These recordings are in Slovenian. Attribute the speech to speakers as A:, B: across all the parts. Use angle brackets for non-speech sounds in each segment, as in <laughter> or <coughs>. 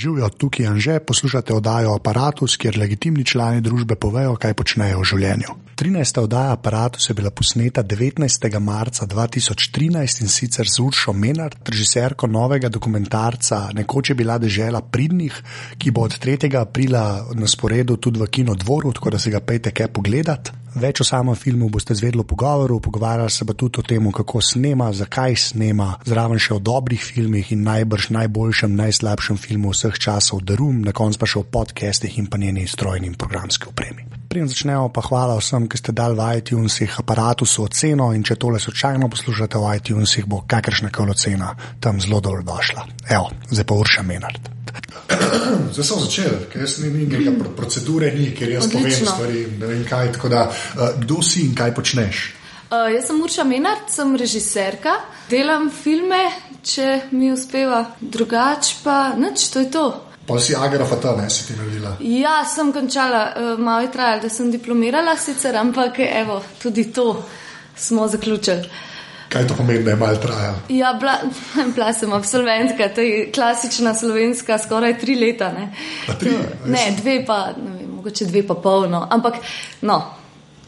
A: Živijo tukaj in že poslušate oddajo Apparatus, kjer legitimni člani družbe povejo, kaj počnejo v življenju. 13. oddaja Apparatus je bila posneta 19. marca 2013 in sicer z Uršo Menard, režiserko novega dokumentarca Nekoč je bila dežela pridnih, ki bo od 3. aprila na sporedu tudi v Kino dvoru, tako da se ga pejte kaj pogledat. Več o samem filmu boste zvedeli v pogovoru, pogovarjali se pa tudi o tem, kako snema, zakaj snema, zraven še o dobrih filmih in najbrž najboljšem, najslabšem filmu vseh časov, The Room, na koncu pa še o podcestih in pa njeni strojni in programski opremi. Preden začnemo, pa hvala vsem, ki ste dali v iTunesih aparatu so oceno in če tole slučajno poslušate v iTunesih, bo kakršna koli ocena tam zelo dobro došla. Evo, zdaj pa urša menard. <coughs>
B: Zdaj sem začel, ker jaz ni neke procedure, ni, ker jaz
C: Odlično.
B: povem stvari. ne vem Kaj, tako da, uh, kdo si in kaj počneš?
C: Uh, jaz sem Urša Menard, sem režiserka, delam filme, če mi uspeva, drugače pa nič, to je to.
B: Pa si agrafata, ne si ti naredila.
C: Ja, sem končala, uh, malo je trajalo, da sem diplomirala sicer, ampak evo, tudi to smo zaključili.
B: Kaj to pomeni, da je malo trajalo?
C: Ja, bila, <laughs> bila sem absolventka, to je klasična slovenska, skoraj tri leta. Ne,
B: A tri?
C: To, ne dve pa, ne vem, mogoče dve pa polno, ampak no,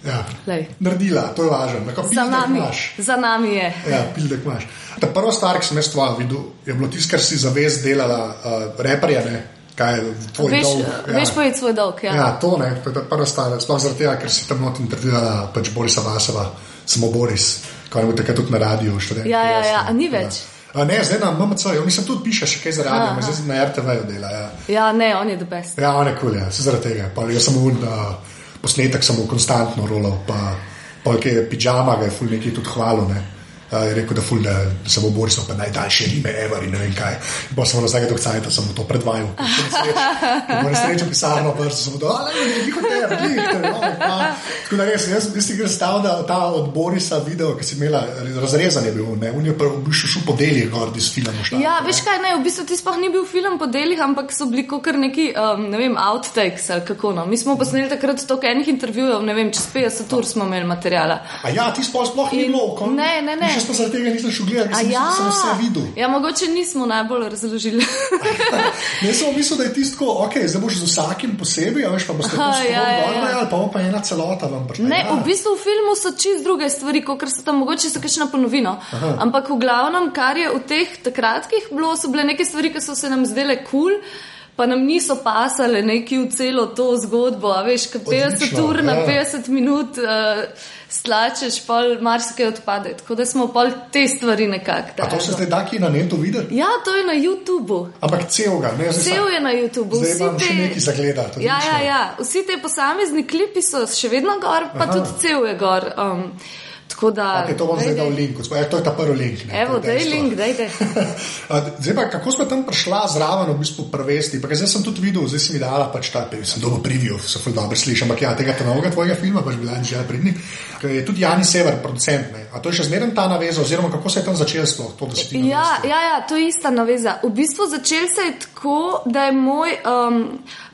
B: Ja.
C: lej,
B: Naredila, to je važno.
C: Za nami, za nami je.
B: Ja, pildek imaš. Ta prva stvar, ki sem jaz tvoja videl, je bilo tisto, kar si zavest delala, uh, reperje, ne? Kaj je tvoj
C: Veš,
B: dolg.
C: veš povedati svoj dolg, ja.
B: Ja, to ne, to je ta prva stvar. Sploh zaradi tega, ker si tam not intervjuvala pač Borisa Vasova, samo Boris, ko je bil takrat tudi na radiju. študent,
C: Ja, ja, ja, ni več?
B: A ne, zdaj na MMC, jo, mislim, tudi piše še kaj za radio, zdaj na RTV-ju dela. Ja.
C: Ja, ne, on je the best.
B: Ja, on je kul, ja, se zaradi tega. Pa jaz sem un, uh, posnetek samo konstantno rolal, pa polk je pijama, ga je ful neki tudi hvalil. Ne. Uh, je rekel, da, ful, da, da se bo Borisov pa najdaljše ime ever in ne vem kaj. Pa sem na zadnjega dokcajta sem mu to predvajal. <laughs> Ko je srečo pisarno, pa sem mu to, ali ne, ne, ne, ne, ne, Tako da res, jaz bi si ga stavil, da ta od Borisa video, ki si imela, razrezan je bil, ne, on je pa v bistvu šel po delih gor iz filma.
C: Ja, veš kaj, ne, v bistvu ti sploh ni bil film po delih, ampak so bili kar neki, um, ne vem, outtakes ali kako no. Mi smo posneli takrat toliko enih intervjujev, ne vem, čez 50 ur smo imeli materijala.
B: A ja, ti sploh, ni bilo, kon-
C: ne, ne, ne.
B: Še sploh zaradi tega nisem šel ker sem
C: ja,
B: sem vse videl.
C: ja, mogoče nismo najbolj razložili. <laughs>
B: Ne, sem mislil, da je tisto, ok, zdaj boš z vsakim posebej, veš, pa boš tako
C: Aha,
B: spodobno
C: ja, ja, ja.
B: ali pa pa ena celota vam prišla.
C: Ne,
B: ja.
C: v bistvu v filmu so čist druge stvari, kot so tam mogoče so kakšna ponovina. Ampak v glavnem, kar je v teh kratkih bilo, so bile neke stvari, ki so se nam zdele kul. Cool, Pa nam niso pasale neki v celo to zgodbo, a veš, kot 50
B: Odlično,
C: ur na
B: ja.
C: 50 minut uh, stlačeš, pol marsikaj odpade. Tako da smo pol te stvari nekako.
B: A to se zdaj da ki na netu videti?
C: Ja, to je na YouTubu.
B: Ampak celega, ne zdaj.
C: Cel je na YouTubu.
B: Zdaj imam še nekaj za gledati.
C: Ja, ja, ja. Vsi te posamezni klipi so še vedno gor, pa
B: Aha.
C: tudi cel je gor. Um, tako da.
B: Okay, to bom zdaj
C: daj,
B: dal link, gospod, ja, to je ta prvi link. Ne,
C: Evo,
B: to je
C: daj link, daj, daj. <laughs>
B: A, Zdaj pa, kako smo tam prišla zraven, v bistvu prvesti. Pa, zdaj sem tudi videl, zdaj si mi dala pač ta, sem dobil preview, se ful dobro sliši, ampak ja, tega ta novega tvojega filma, pač bila že pridni. Je tudi Jani Sever, producent. Ne. A to je še zmeraj ta naveza, oziroma kako se je tam začelo sploh to, da si ti
C: Ja,
B: navesta?
C: ja, ja, to je ista naveza. V bistvu začel se je tako, da je moj um,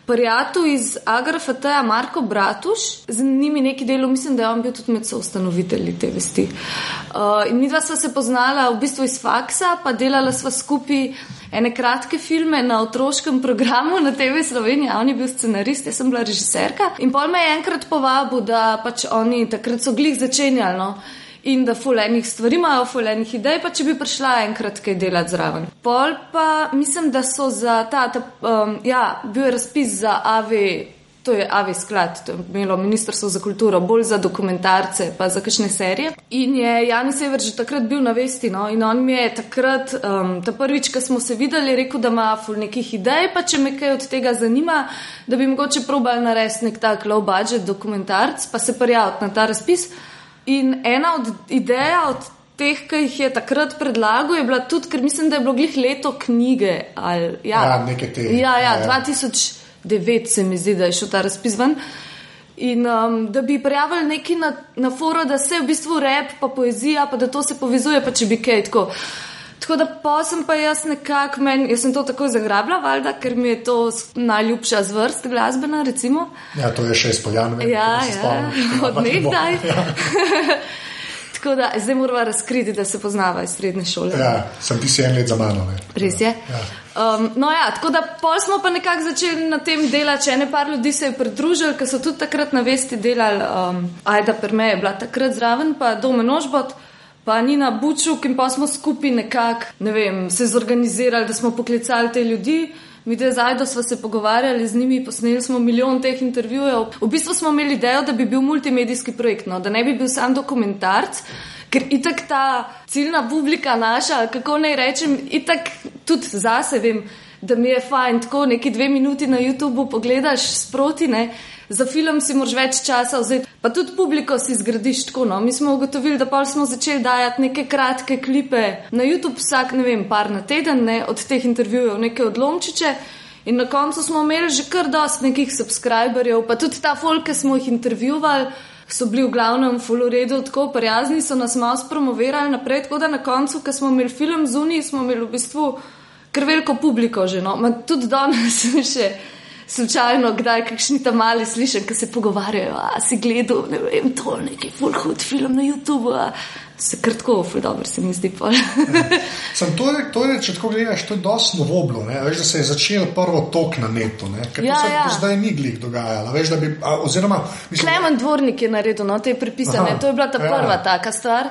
C: prijatelj iz Agrafata, Marko Bratuš, z njimi neki delo, mislim, da je on bil tudi med soustanovitelji te vesti. Uh, mi dva sva se poznala v bistvu iz faksa, pa delala sva skupaj ene kratke filme na otroškem programu na TV Slovenija. On je bil scenarist, jaz sem bila režiserka. In pol me je enkrat povabil, da pač oni takrat so glih začenjali. No? In da fulejnih stvari imajo, fulejnih idej, pa če bi prišla enkrat kaj delati zraven. Pol pa mislim, da so za ta, ta um, ja, bil je razpis za AV. To je AV sklad, to je imelo Ministrstvo za kulturo, bolj za dokumentarce, pa za kakšne serije. In je Jani Sever že takrat bil na vesti. No? In on mi je takrat, um, ta prvič, ko smo se videli, rekel, da ima ful nekih idej, pa če me kaj od tega zanima, da bi mogoče probal narediti nek tak low budget dokumentarc, pa se prijaviti na ta razpis. In ena od idej, od teh, ki jih je takrat predlagal, je bila tudi, ker mislim, da je bilo glih leto knjige. Ali, ja,
B: Ja, neke te,
C: Ja, ja,
B: ja.
C: 2009 se mi zdi, da je šel ta razpis ven. In um, da bi prijavili neki na, na forum, da se v bistvu rep, pa poezija, pa da to se povezuje, pa če bi kaj tako. Tako da pa sem pa jaz nekako, men, jaz sem to tako zagrabila, valjda, ker mi je to najljubša zvrst glasbena, recimo.
B: Ja, to je še izpoljan.
C: Ja, ja, <laughs> od nekdaj. <laughs> Tako da zdaj moramo razkriti, da se poznava iz srednje šole.
B: Ja, sem ti si en let za mano. Ne.
C: Res je.
B: Ja.
C: Um, no, ja, tako da pol smo pa nekako začeli na tem delati, če ne par ljudi se je pridružili, ker so tudi takrat na vesti delali. Um, Ajda Perme je bila takrat zraven, pa Dome Nožbot, pa Nina Bučuk in pa smo skupaj nekako, ne vem, se zorganizirali, da smo poklicali te ljudi. Mi dve zajdo smo se pogovarjali z njimi, posneli smo milijon teh intervjujev. V bistvu smo imeli idejo, da bi bil multimedijski projekt, no, da ne bi bil sam dokumentarc. Ker itak ta ciljna publika naša, kako naj rečem, itak tudi zase vem, da mi je fajn tako neki dve minuti na YouTubu pogledaš sproti, ne. Za film si moraš več časa vzeti, pa tudi publiko si zgradiš tako. No. Mi smo ugotovili, da pa smo začeli dajati neke kratke klipe na YouTube, vsak, ne vem, par na teden, ne, od teh intervjujev, neke odlomčiče. In na koncu smo imeli že kar dost nekih subscriberjev, pa tudi ta folk, ki smo jih intervjuvali so bili v glavnem fuloredu tako prijazni, so nas malo spromovirali naprej, tako da na koncu, ko smo imeli film zunaj, smo imeli v bistvu kar veliko publiko že. No. Ma tudi danes še slučajno, kdaj kakšni tam mali slišim, ki se pogovarjajo, a si gledal, ne vem, to neki full hud film na YouTubu. A, Se kratko, ful dobro se mi zdi.
B: Sem <laughs> to, to je, če tako gledaš, to je dosti novoblo. Veš, da se je začel prvo tok na netu, ker ja, se ja. zdaj ni glih dogajalo. Veš, bi, a, oziroma,
C: mislim, Klemen Dvornik je naredil, no, te je pripisane. To je bila ta ja. prva taka stvar.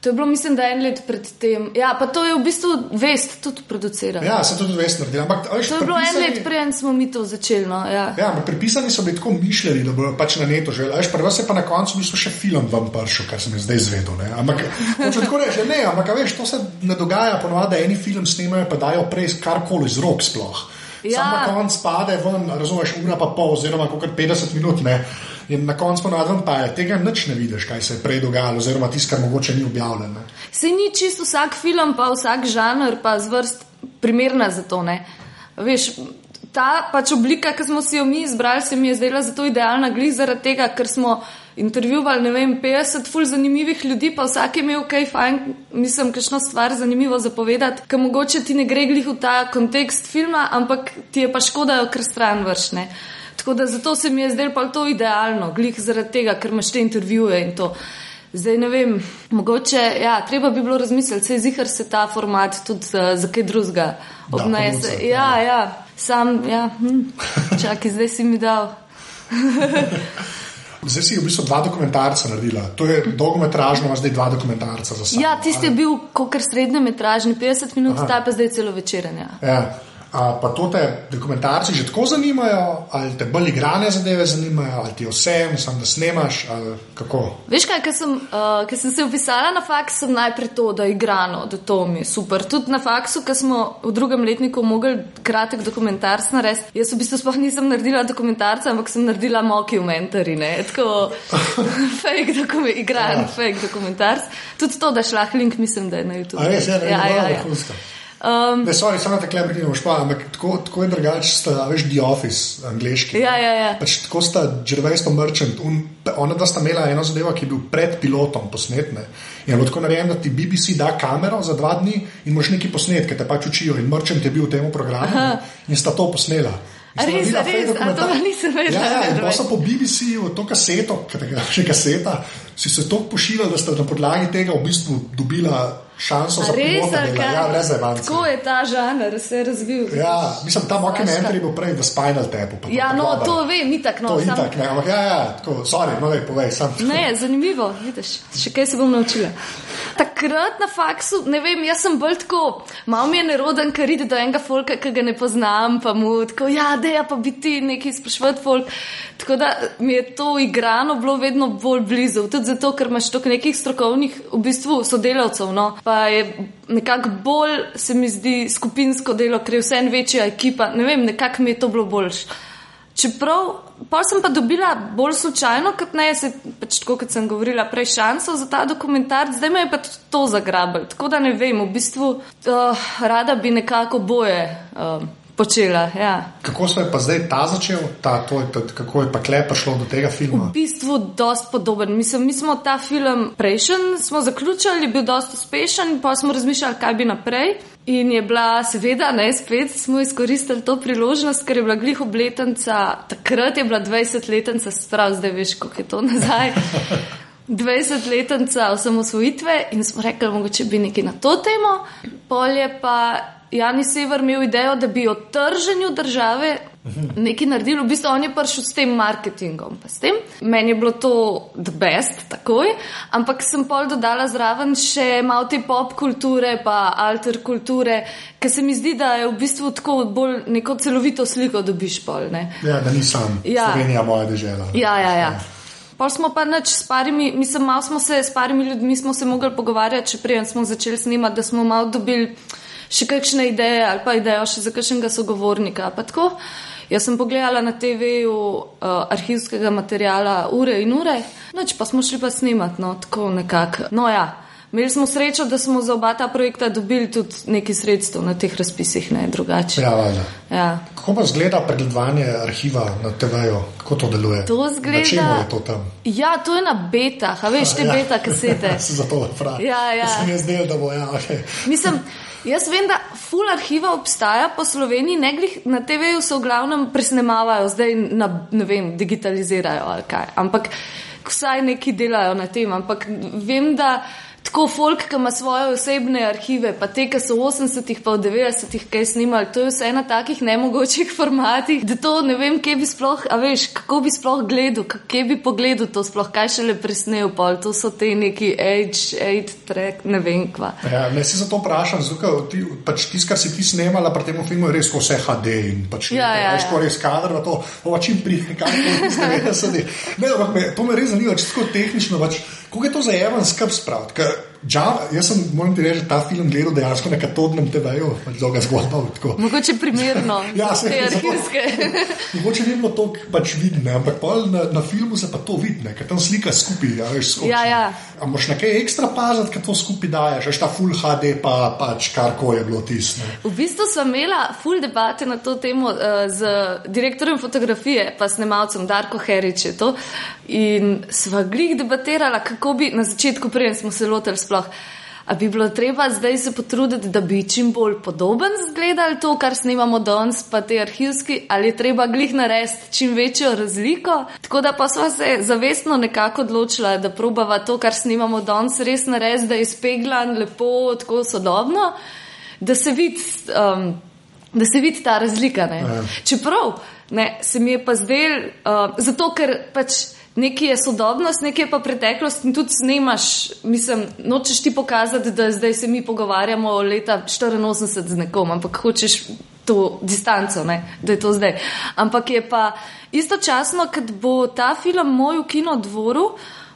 C: To je bilo, mislim, da en let pred tem. Ja, pa to je v bistvu vest tudi producirala.
B: Ja, se tudi vest naredila. Ampak,
C: veš, to je bilo en let prej, smo mi to začeli. No, ja,
B: ja pripisani so bili tako mišljeni, da bodo pač na neto že. Veš, prvo se pa na koncu, mi smo še film vam pršel, kar sem zdaj izvedel. Ne? Ampak, hoče tako reči, ne, ampak veš, to se ne dogaja ponovadi, da eni film snimajo, pa dajo prej karkoli z rok sploh. Ja. Sam na koncu spade ven, razumeš, ura pa pol, oziroma kot 50 minut. Ne? In na koncu ponavljam, pa je tega nič ne vidiš, kaj se je prej dogajalo, oziroma tisto, kar mogoče ni objavljeno.
C: Se ni čisto vsak film, pa vsak žanr, pa zvrst primerna za to. Ne? Veš, ta pač oblika, ki smo si jo mi izbrali, se mi je zdela zato idealna, glih zaradi tega, ker smo intervjuvali, ne vem, 50 ful zanimivih ljudi, pa vsak je imel kaj fajn, mislim, kakšno stvar zanimivo zapovedati, ker mogoče ti ne gre glih v ta kontekst filma, ampak ti je pa škoda, ker stran vršne. Tako da zato se mi je zdelo pa to idealno, glih zaradi tega, ker imaš te intervjuje in to. Zdaj ne vem, mogoče, ja, treba bi bilo razmisliti, se zihar se ta format tudi uh, za kaj drugega obnese. Ja, ja, ja, sam, ja, hm, čakaj, zdaj si mi dal. <laughs>
B: Zdaj si v bistvu dva dokumentarca naredila. To je dolgometražno, zdaj dva dokumentarca za sabo.
C: Ja, tisti je bil kot srednje metražni, 50 minut, ta pa zdaj celo večeranje.
B: Ja. A pa to te dokumentarci že tako zanimajo, ali te bolj igrane zadeve zanimajo, ali ti vse, mislim, da snemaš.
C: Veš kaj, ker sem, uh, sem se upisala na faks, sem najprej to, da je igrano, da to mi je super. Tudi na faksu, ker smo v drugem letniku mogli kratek dokumentarc narediti. Jaz v bistvu sploh nisem naredila dokumentarca, ampak sem naredila mockumentary, ne, tako <laughs> fake dokumentarc, igran ja. fake dokumentarc. Tudi to, da šlah link, mislim, da je na YouTube.
B: A res, ja, ne, ja, ja, ja. Um, ne, sorry, samo tako ne špa, ampak tako, tako je drugače, sta veš, The Office, angliški.
C: Ja, ja, ja.
B: Pač tako sta Gervais pa Merchant, un, ona da sta imela eno zadevo, ki je bil pred pilotom posnetne. In je bilo tako narejeno, da ti BBC da kamero za dva dni in moš neki posnetke, te pač učijo. In Merchant je bil v tem programu ne, in sta to posnela.
C: Res, res, to nisem več
B: videl. Ja, ja, pa so po BBC-ju to kaseto, <laughs> še kaseta, si se to pošiljali, da sta na podlagi tega v bistvu dobila šanso za
C: res,
B: ja, brez evancije.
C: Tako je ta žanr se razvil.
B: Ja, mislim, ta mockumentary bo prej v Spinal Tapu.
C: Ja, no, to vem, ni tako. No,
B: to je sam... tako, ampak ja, ja, tako, sorry, no, dej, povej, sam.
C: Ne, zanimivo, vidiš, še kaj se bom naučila. Takrat na faksu, ne vem, jaz sem bolj tako, malo mi je neroden, ker ide do enega folka, ki ga ne poznam, pa mu tako, ja, deja pa biti neki sprašvati folk. Tako da mi je to igrano bilo vedno bolj blizu, tudi zato, ker imaš toliko nekih strokovnih, v bistvu, sodelavcev, no pa je nekako bolj, se mi zdi, skupinsko delo, ker je vse en večja ekipa. Ne vem, nekako mi je to bilo boljš. Čeprav pa sem pa dobila bolj slučajno, kot ne, se, pač tako kot sem govorila, prej šanso za ta dokumentarc, zdaj me je pa to zagrabilo. Tako da ne vem, v bistvu uh, rada bi nekako boje. Uh, počela. Ja.
B: Kako se je pa zdaj ta začel, ta, to, kako je pa kle prišlo do tega filma?
C: V bistvu je dosti podoben. Mislim, mi smo ta film prejšen, smo zaključili, bil dosti uspešen, pa smo razmišljali, kaj bi naprej. In je bila, seveda, ne spet, smo izkoristili to priložnost, ker je bila glih obletnica, takrat je bila 20-letnica, sprav zdaj veš, kako je to <laughs> nazaj. 20-letnica osamosvojitve in smo rekli, mogoče bi nekaj na to temo. Polje pa Jani Sever imel idejo, da bi o trženju države nekaj naredili, v bistvu on je prišel s tem marketingom. tem. Meni je bilo to the best, takoj, ampak sem pol dodala zraven še malo te pop kulture, pa alter kulture, ker se mi zdi, da je v bistvu tako bolj neko celovito sliko dobiš pol. Ne.
B: Ja, da nisem
C: Ja.
B: Slovenija moja država.
C: Ja, ja, ja. Pol smo pa nič s parimi, mislim, malo smo se s parimi ljudmi smo se mogli pogovarjati, če prej smo začeli snemati, da smo malo dobili še kakšne ideje ali pa idejo še za kakšnega sogovornika. Pa tako. Jaz sem pogledala na TV-ju uh, arhivskega materijala ure in ure, noč pa smo šli pa snemati, no, tako nekako. No ja, imeli smo srečo, da smo za oba ta projekta dobili tudi nekaj sredstev na teh razpisih, ne drugače.
B: Ja.
C: Ja.
B: Kako pa zgleda pregledovanje arhiva na TV-ju? Kako to deluje?
C: To zgleda-
B: čemu je to tam?
C: ja, to je na betah, a veš, te <laughs>
B: Ja.
C: beta kasete. <laughs>
B: Se zato pravi.
C: Ja, ja.
B: Se mi je zdelo, da bo ja, okay.
C: Mislim, jaz vem, da full arhiva obstaja po Sloveniji, ne glih na TV-ju se v glavnem presnemavajo, zdaj na, ne vem, digitalizirajo ali kaj. Ampak vsaj neki delajo na tem. Ampak vem, da tako folk, ki ima svoje osebne arhive, pa te, ki so v 80-ih, pa v 90-ih kaj snimali, to je vse na takih nemogočih <laughs> formatih, da to ne vem, kje bi sploh, a veš, kako bi sploh gledal, kje bi pogledal to sploh, kaj šele presnel, pol, to so te neki age, age track, ne vem kva.
B: Ja, ne se zato vprašam, zato ti, pač tisto, kar si ti snemala pri tem filmu, je res vse HD in pač
C: Ja, ja, ja.
B: ko res kader na to, ova čim prije, kaj to z 90. Ne, ampak me, to me res zanima, čisto tehnično, pač, kako je to za Evan skrb spraviti. ker Java, jaz sem, moram ti reči, ta film gledal dejansko na katodnem TV-ju, pač dolga zgodba. tako.
C: Mogoče primerno, <laughs>
B: Ja,
C: te <laughs>
B: zato-
C: arhivske.
B: Mogoče ni bilo to pač vidno, ampak na, na filmu se pa to vidi, ne, ker tam slika skupaj. Ja, veš, skoči.
C: Ja, ja.
B: A moraš na kaj ekstra paziti, kad to skupaj daješ, veš ta full HD, pa pač kar koli je bilo tisto.
C: V bistvu sem imela full debate na to temo uh, z direktorjem fotografije, pa snemalcem Darko Herič je to. In sva glih debatirala, kako bi na začetku, preden smo se lotili sploh. A bi bilo treba zdaj se potruditi, da bi čim bolj podoben zgledali to, kar snimamo danes, pa te arhivski, ali je treba glih narediti čim večjo razliko. Tako da pa sva se zavestno nekako odločila, da probava to, kar snimamo danes, res narediti, da je speglan, lepo, tako sodobno, da se vidi. Um, Da se vidi ta razlika. Ne?
B: Ja.
C: Čeprav ne, se mi je pa zdel, uh, zato ker pač nekaj je sodobnost, nekaj je pa preteklost in tudi snemaš, mislim, nočeš ti pokazati, da zdaj se mi pogovarjamo o leta 84 z nekom, ampak hočeš to distanco, ne, da je to zdaj. Ampak je pa istočasno, kad bo ta film moj v kinodvoru,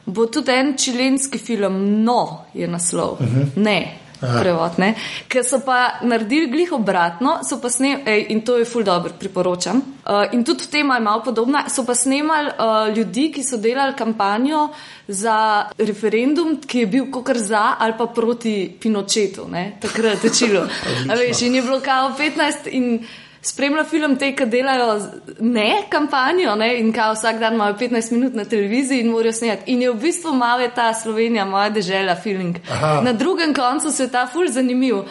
C: bo tudi en čilenski film, no, je naslov. Uh -huh. Ne, prevod, ne? ker so pa naredili glih obratno, so pa snemali, in to je ful dobro, priporočam. Uh, in tudi tema je malo podobna, so pa snemali uh, ljudi, ki so delali kampanjo za referendum, ki je bil kokar za ali pa proti Pinochetu, ne? takrat je čilo. <laughs> A veš, in je bilo kao 15 in spremlja film te, ki delajo ne kampanjo ne, in kao vsak dan imajo 15 minut na televiziji in morajo snemati. In je v bistvu malo je ta Slovenija, moja dežela, feeling.
B: Aha.
C: Na drugem koncu sveta ful zanimiv.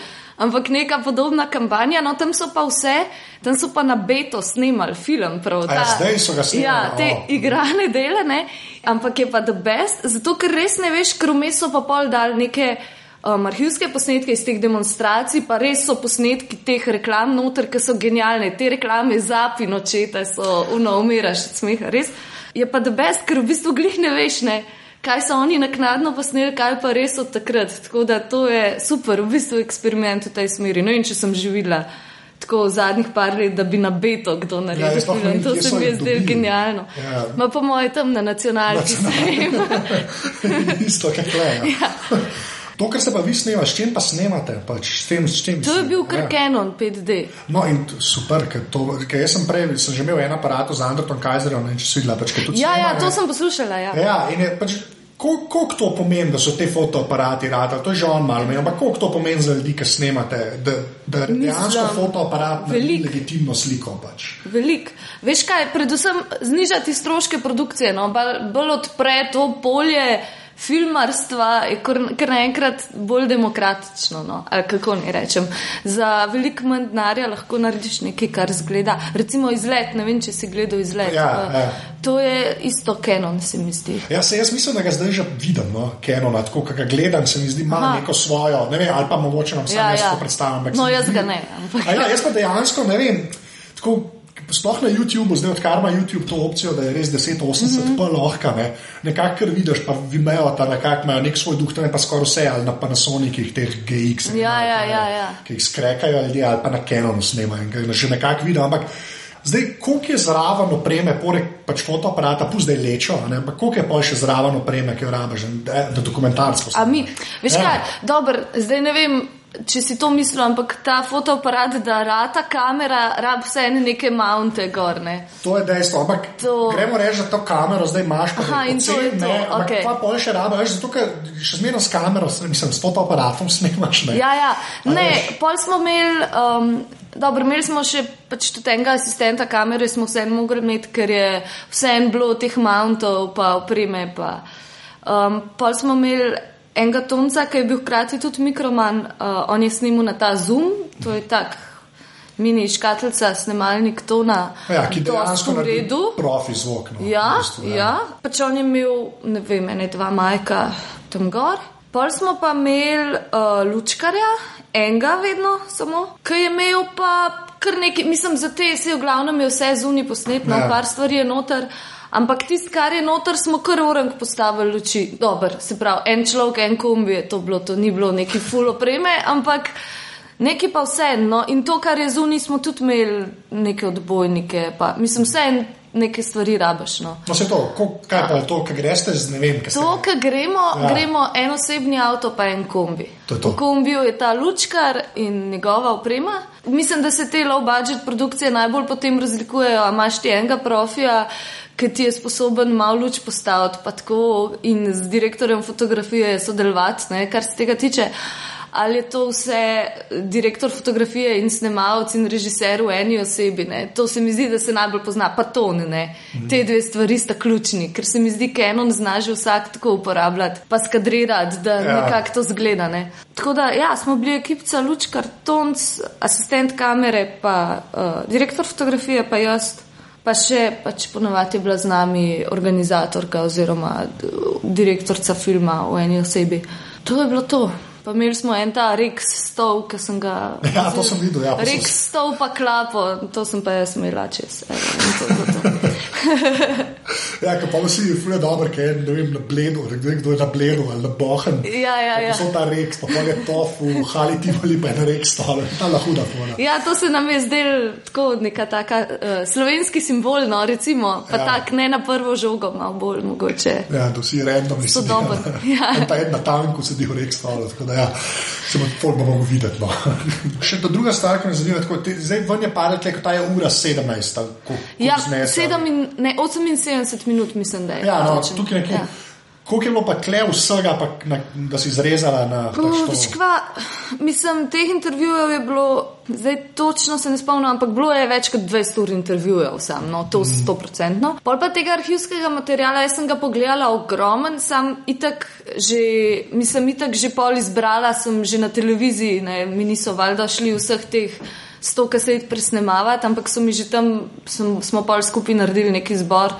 C: Ampak neka podobna kampanja, no tam so pa vse, tam so pa na beto snemali film. Prav,
B: A ja, zdaj so ga snemali,
C: Ja, te oh. igrane dele, ne? ampak je pa the best, zato ker res ne veš, ker vmes so pa pol dal neke um, arhivske posnetke iz teh demonstracij, pa res so posnetki teh reklam noter, ki so genialne. Te reklame za pinočete so uno, umiraš od smeha, res. Je pa the best, ker v bistvu glih ne veš, ne. Kaj so oni naknadno posneli, kaj pa res od takrat. Tako da to je super, v bistvu eksperiment v tej smeri. No in če sem živela tako zadnjih par let, da bi na beto kdo naredil ja, film, to se mi je zdelo genialno.
B: Ja.
C: Ma po mojem tam na nacionalki <laughs> sejem.
B: Isto, kot tle. Ja. To, kar se pa vi snemate, s čim pa snemate? Pač, s tem, s čim,
C: To je bil
B: Ja.
C: kar Canon 5D.
B: No, in super, ker, to, ker jaz sem prej sem že imel en aparat z Androtom Kajzerjem, ne vem, če si videla, pač, ker tudi
C: Ja, ja,
B: snema,
C: to
B: ne.
C: sem poslušala. Ja.
B: Ja, in je pač. Koliko to pomeni, da so te fotoaparati radi, to je že on malo, ampak koliko to pomeni za ljudi, ki snemate, da, da dejansko fotoaparat naredi
C: veliko.
B: legitimno sliko. Pač.
C: Velik. Veš kaj, predvsem znižati stroške produkcije, no? bolj odpre to polje filmarstva je kar, kar naenkrat bolj demokratično. No? Ali kako ne rečem. Za veliko manj denarja lahko narediš nekaj, kar zgleda. Recimo izlet, ne vem, če si gledal izlet.
B: Ja, ja.
C: To je isto Canon, se mi zdi.
B: Ja, se, jaz mislim, da ga zdaj že vidim, no, Kenona, tako kot ga gledam, se mi zdi, ima
C: Aha.
B: neko svojo, ne vem, ali pa mogoče nam samo
C: Ja,
B: jaz
C: ja.
B: to predstavljam.
C: No, jaz ga ne, ampak-
B: A Ja, jaz pa dejansko ne vem. Tako, Sploh na YouTubu, zdaj odkar ima YouTube to opcijo, da je res 1080 mm. -hmm. pa lahko, ne. nekako kar vidiš, pa vimejo ta nekako imajo nek svoj duh, to je pa skoraj vse, ali na Panasonicih, teh GX,
C: Ja, ja, ja, ja.
B: ki jih skrekajo ljudje, ali pa na Canonu snemajo in ga že nekako vidijo. Ampak zdaj, koliko je zraven opreme, poleg pač fotoaparata, pusti zdaj lečo, a ne, ampak koliko je pa še zraven opreme, ki jo rabiš, da, da dokumentarsko
C: A mi, veš
B: Ja.
C: kaj, dobro, zdaj ne vem. Če si to mislil, ampak ta fotoaparat, da rata kamera, rab vse ene neke mounte gor. Ne?
B: To je dejstvo, ampak
C: To-
B: gremo reči, da to kamero zdaj imaš, pa
C: Aha, in to je to,
B: ne,
C: okej.
B: pa pol še rabe, veš, zato ker še zmerno s kamero, mislim, s fotoaparatom snemaš, ne.
C: Ja, ja, ne,
B: veš?
C: pol smo imeli, um, dobro, imeli smo še pač tudi enega asistenta kamere, smo vse mogli imeti, ker je vse en bilo teh mountov, pa opreme. Pa. Um, pol smo imeli enega tonca, ki je bil hkrati tudi mikroman, uh, on je snimal na ta Zoom, to je tak mini škatlica, snemalnik tona.
B: Ja, ki dejansko
C: v redu.
B: profi zvok. No,
C: Ja,
B: v bistvu,
C: ja. Pač on je imel, ne vem, ene dva majka tam gor. Pol smo pa imeli uh, lučkarja, enega vedno samo, ki je imel pa kar nekaj, mislim, za te se je v glavnem je vse zunaj posnetno,
B: Ja.
C: ja. par stvari je noter. Ampak tisto, kar je noter, smo kar orang postavili luči. Dober, se pravi, en človek, en kombi je to bilo, to ni bilo neki full opreme, ampak neki pa vse. No, in to, kar je zunaj, smo tudi imeli neke odbojnike, pa mislim, vse en- neke stvari rabaš. No.
B: No, se to, ko, kaj pa je to, kaj greš z ne vem,
C: To, kar gremo,
B: Ja.
C: gremo en osebni avto, pa en kombi.
B: To to.
C: V kombiju je ta lučkar in njegova oprema. Mislim, da se te low budget produkcije najbolj potem razlikujejo. A imaš ti enega profija, ki ti je sposoben malo luč postaviti, pa tako in z direktorjem fotografije sodelovati, ne, kar se tega tiče. Ali je to vse direktor fotografije in snemalec in režiser v eni osebi? Ne? To se mi zdi, da se najbolj pozna, pa ton. Ne? Te dve stvari sta ključni, ker se mi zdi, da eno zna že vsak tako uporabljati, pa skadrirati, da
B: Ja.
C: nekako to zgleda. Ne? Tako da, ja, smo bili ekipca Lučkar, Tonc, asistent kamere, pa uh, direktor fotografije, pa jaz. Pa še pač ponovadi je bila z nami organizatorka oziroma d- direktorica filma v eni osebi. To je bilo to. Pa imeli smo en ta Rex stol, ki sem ga. <laughs>
B: Ja, to sem videl, ja, pa
C: Rex stol pa klapo, to sem pa jaz imela čez. Evo, to je to. <laughs>
B: Ja, ki pa vsi fuje dobro, ker je ne vem, na bledu, ne vem, kdo je na bledu ali na bohen.
C: Ja, ja, ja.
B: So ta reks, pa pol je tofu, hali ti ali pa je na reks stole, <laughs> ta lahuda fora.
C: Ja, to se nam je zdel tako neka taka uh, slovenski simbol, no, recimo, pa
B: Ja.
C: ja. tak ne na prvo žogo, malo bolj mogoče.
B: Ja, da vsi random
C: So dober, ja.
B: En pa en na tanku sedi v rek tako da ja, se pol bomo mogli videti. No. <laughs> Še ta druga stvar, ki me zanima, tako, te, zdaj ven je padla, ko ta je ura 17, ali ko,
C: Ja, in, ne, 78 minut mislim, da je.
B: Ja, no, tukaj nekje.
C: Ja.
B: Koliko je bilo pa tle vsega, pa, na, da si izrezala na to?
C: veš kva, mislim, teh intervjujev je bilo, zdaj točno se ne spomnim, ampak bilo je več kot 200 ur intervjujev sam, no, to
B: Mhm.
C: sto procentno. Pol pa tega arhivskega materiala, jaz sem ga pogledala ogromen, sam itak že, mislim, itak že pol izbrala, sem že na televiziji, ne, mi niso valjda šli vseh teh sto kaset presnemavati, ampak so mi že tam, sem, smo pol skupaj naredili neki zbor.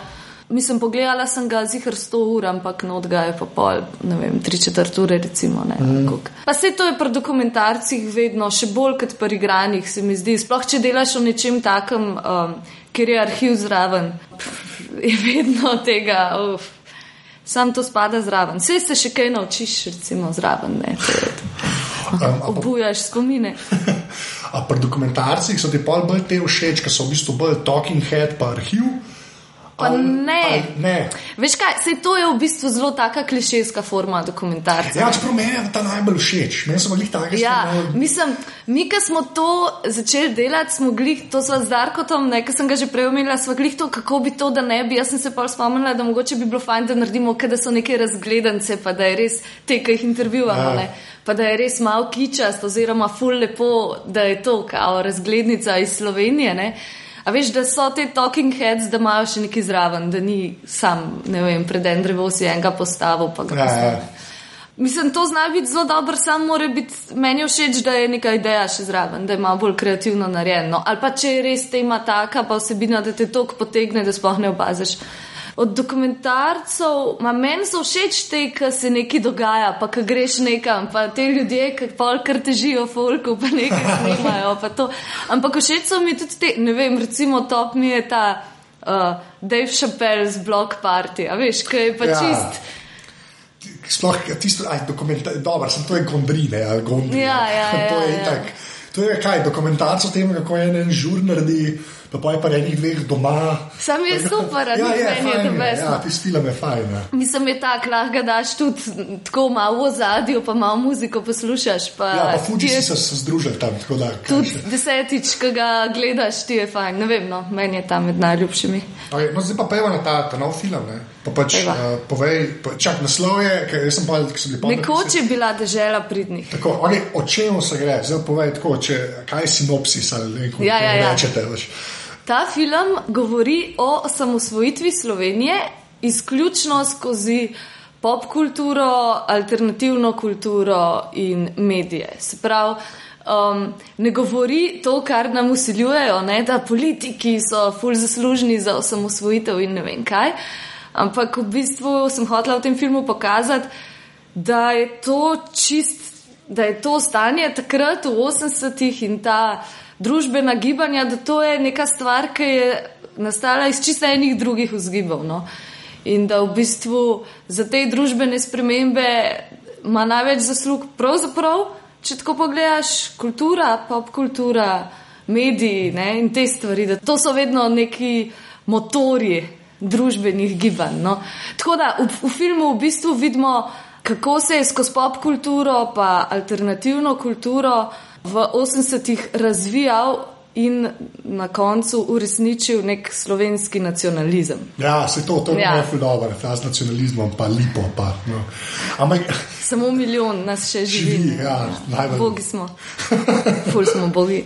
C: Mislim, pogledala sem ga zihar 100 ur, ampak not ga je pa pol, ne vem, tri četrt ure, recimo. Ne, mm. Pa se to je pri dokumentarcih vedno, še bolj kot pri igranih, se mi zdi. Sploh, če delaš o nečem takem, um, kjer je arhiv zraven, je vedno tega. Uf. Sam to spada zraven. Vse se še kaj naučiš, recimo, zraven. Ne.
B: Um,
C: Obujaš spomine. <laughs>
B: a pri dokumentarcih so ti pol bolj te všeč, ker so v bistvu bolj talking head pa arhiv?
C: Pa ne.
B: ali ne.
C: Veš kaj, sej to je v bistvu zelo taka klišejska forma dokumentarca.
B: Ja, čeprav meni je ta najbolj všeč. Meni so bili taki
C: Ja,
B: stvari.
C: mislim, mi, ki smo to začeli delati, smo glih to sva z Darkotom, nekaj sem ga že prej omenila, sva glih to, kako bi to, da ne bi. Jaz sem se pa spomnila, da mogoče bi bilo fajn, da naredimo, kaj, da so neke razgledance, pa da je res te, ki jih intervjuvamo,
B: Ja.
C: ja. pa da je res malo kičast, oziroma ful lepo, da je to kao razglednica iz Slovenije. Ne? A veš, da so te talking heads, da imajo še nekaj zraven, da ni sam, ne vem, pred en drevo si enega postavil, pa ga
B: Ja, ja.
C: postavil. Mislim, to zna biti zelo dobro, samo mora biti meni všeč, da je neka ideja še zraven, da je malo bolj kreativno narejeno. Ali pa če je res tema taka, pa vsebina, da te tok potegne, da sploh ne opaziš. Od dokumentarcev, ma meni so všeč te, ki se nekaj dogaja, pa ki greš nekam, pa te ljudje, ki pol kar težijo folku, pa nekaj snimajo. pa to. Ampak všeč so mi tudi te, ne vem, recimo top mi je ta uh, Dave Chappelle's Block Party, a veš, ki je pa
B: Ja.
C: ja. čist.
B: Sploh tisto, aj dokumentar, dobro, sem to je gondrine ali gondri.
C: Ja, ja, <laughs>
B: to
C: ja,
B: je
C: ja.
B: itak. To je kaj, dokumentarc o tem, kako je en žur naredi, pa pa je pa enih dveh doma.
C: Sam je super,
B: ja,
C: ni
B: je,
C: meni je the best,
B: Ja, tisti film je fajn. Ja.
C: Mislim, je tako, lahko ga daš tudi tako malo v zadju, pa malo muziko poslušaš. Pa
B: Ja, pa Fuji
C: je
B: si se, združili tam, tako da.
C: Tudi
B: še.
C: desetič, ki ga gledaš, ti je fajn. Ne vem, no, meni je ta med najljubšimi.
B: Okay, no, zdaj pa peva na ta, ta nov film. Ne? Pa pač,
C: Pojva.
B: uh, povej, pa, čak, naslov je, ker sem pa, ki sem bil pa.
C: Nekoč je bila dežela pridnih.
B: Tako, okay, o čem se gre? Zdaj povej tako, če, kaj je sinopsis ali ne, kako
C: Ja, ja, ja.
B: rečete. Veš.
C: Ta film govori o osamosvojitvi Slovenije izključno skozi pop kulturo, alternativno kulturo in medije. Se pravi, um, ne govori to, kar nam usiljujejo, ne, da politiki so fulj zaslužni za osamosvojitev in ne vem kaj. Ampak v bistvu sem hotela v tem filmu pokazati, da je to čist, da je to stanje takrat v 80-ih in ta družbena gibanja, da to je neka stvar, ki je nastala iz čisto enih drugih vzgibov. No? In da v bistvu za te družbene spremembe ima največ zaslug pravzaprav, če tako pogledaš, kultura, pop kultura, mediji ne? in te stvari, da to so vedno neki motorji družbenih gibanj. No? Tako da v, v filmu v bistvu vidimo, kako se je skozi pop kulturo pa alternativno kulturo v 80-ih razvijal in na koncu uresničil nek slovenski nacionalizem.
B: Ja, se to, to je
C: Ja.
B: zelo dobro, ta z nacionalizmom, pa lipo. Pa, no. Ampak
C: Samo milijon nas še živi.
B: Živi,
C: ne.
B: ja, najbolj.
C: Bogi smo. Ful smo bogi.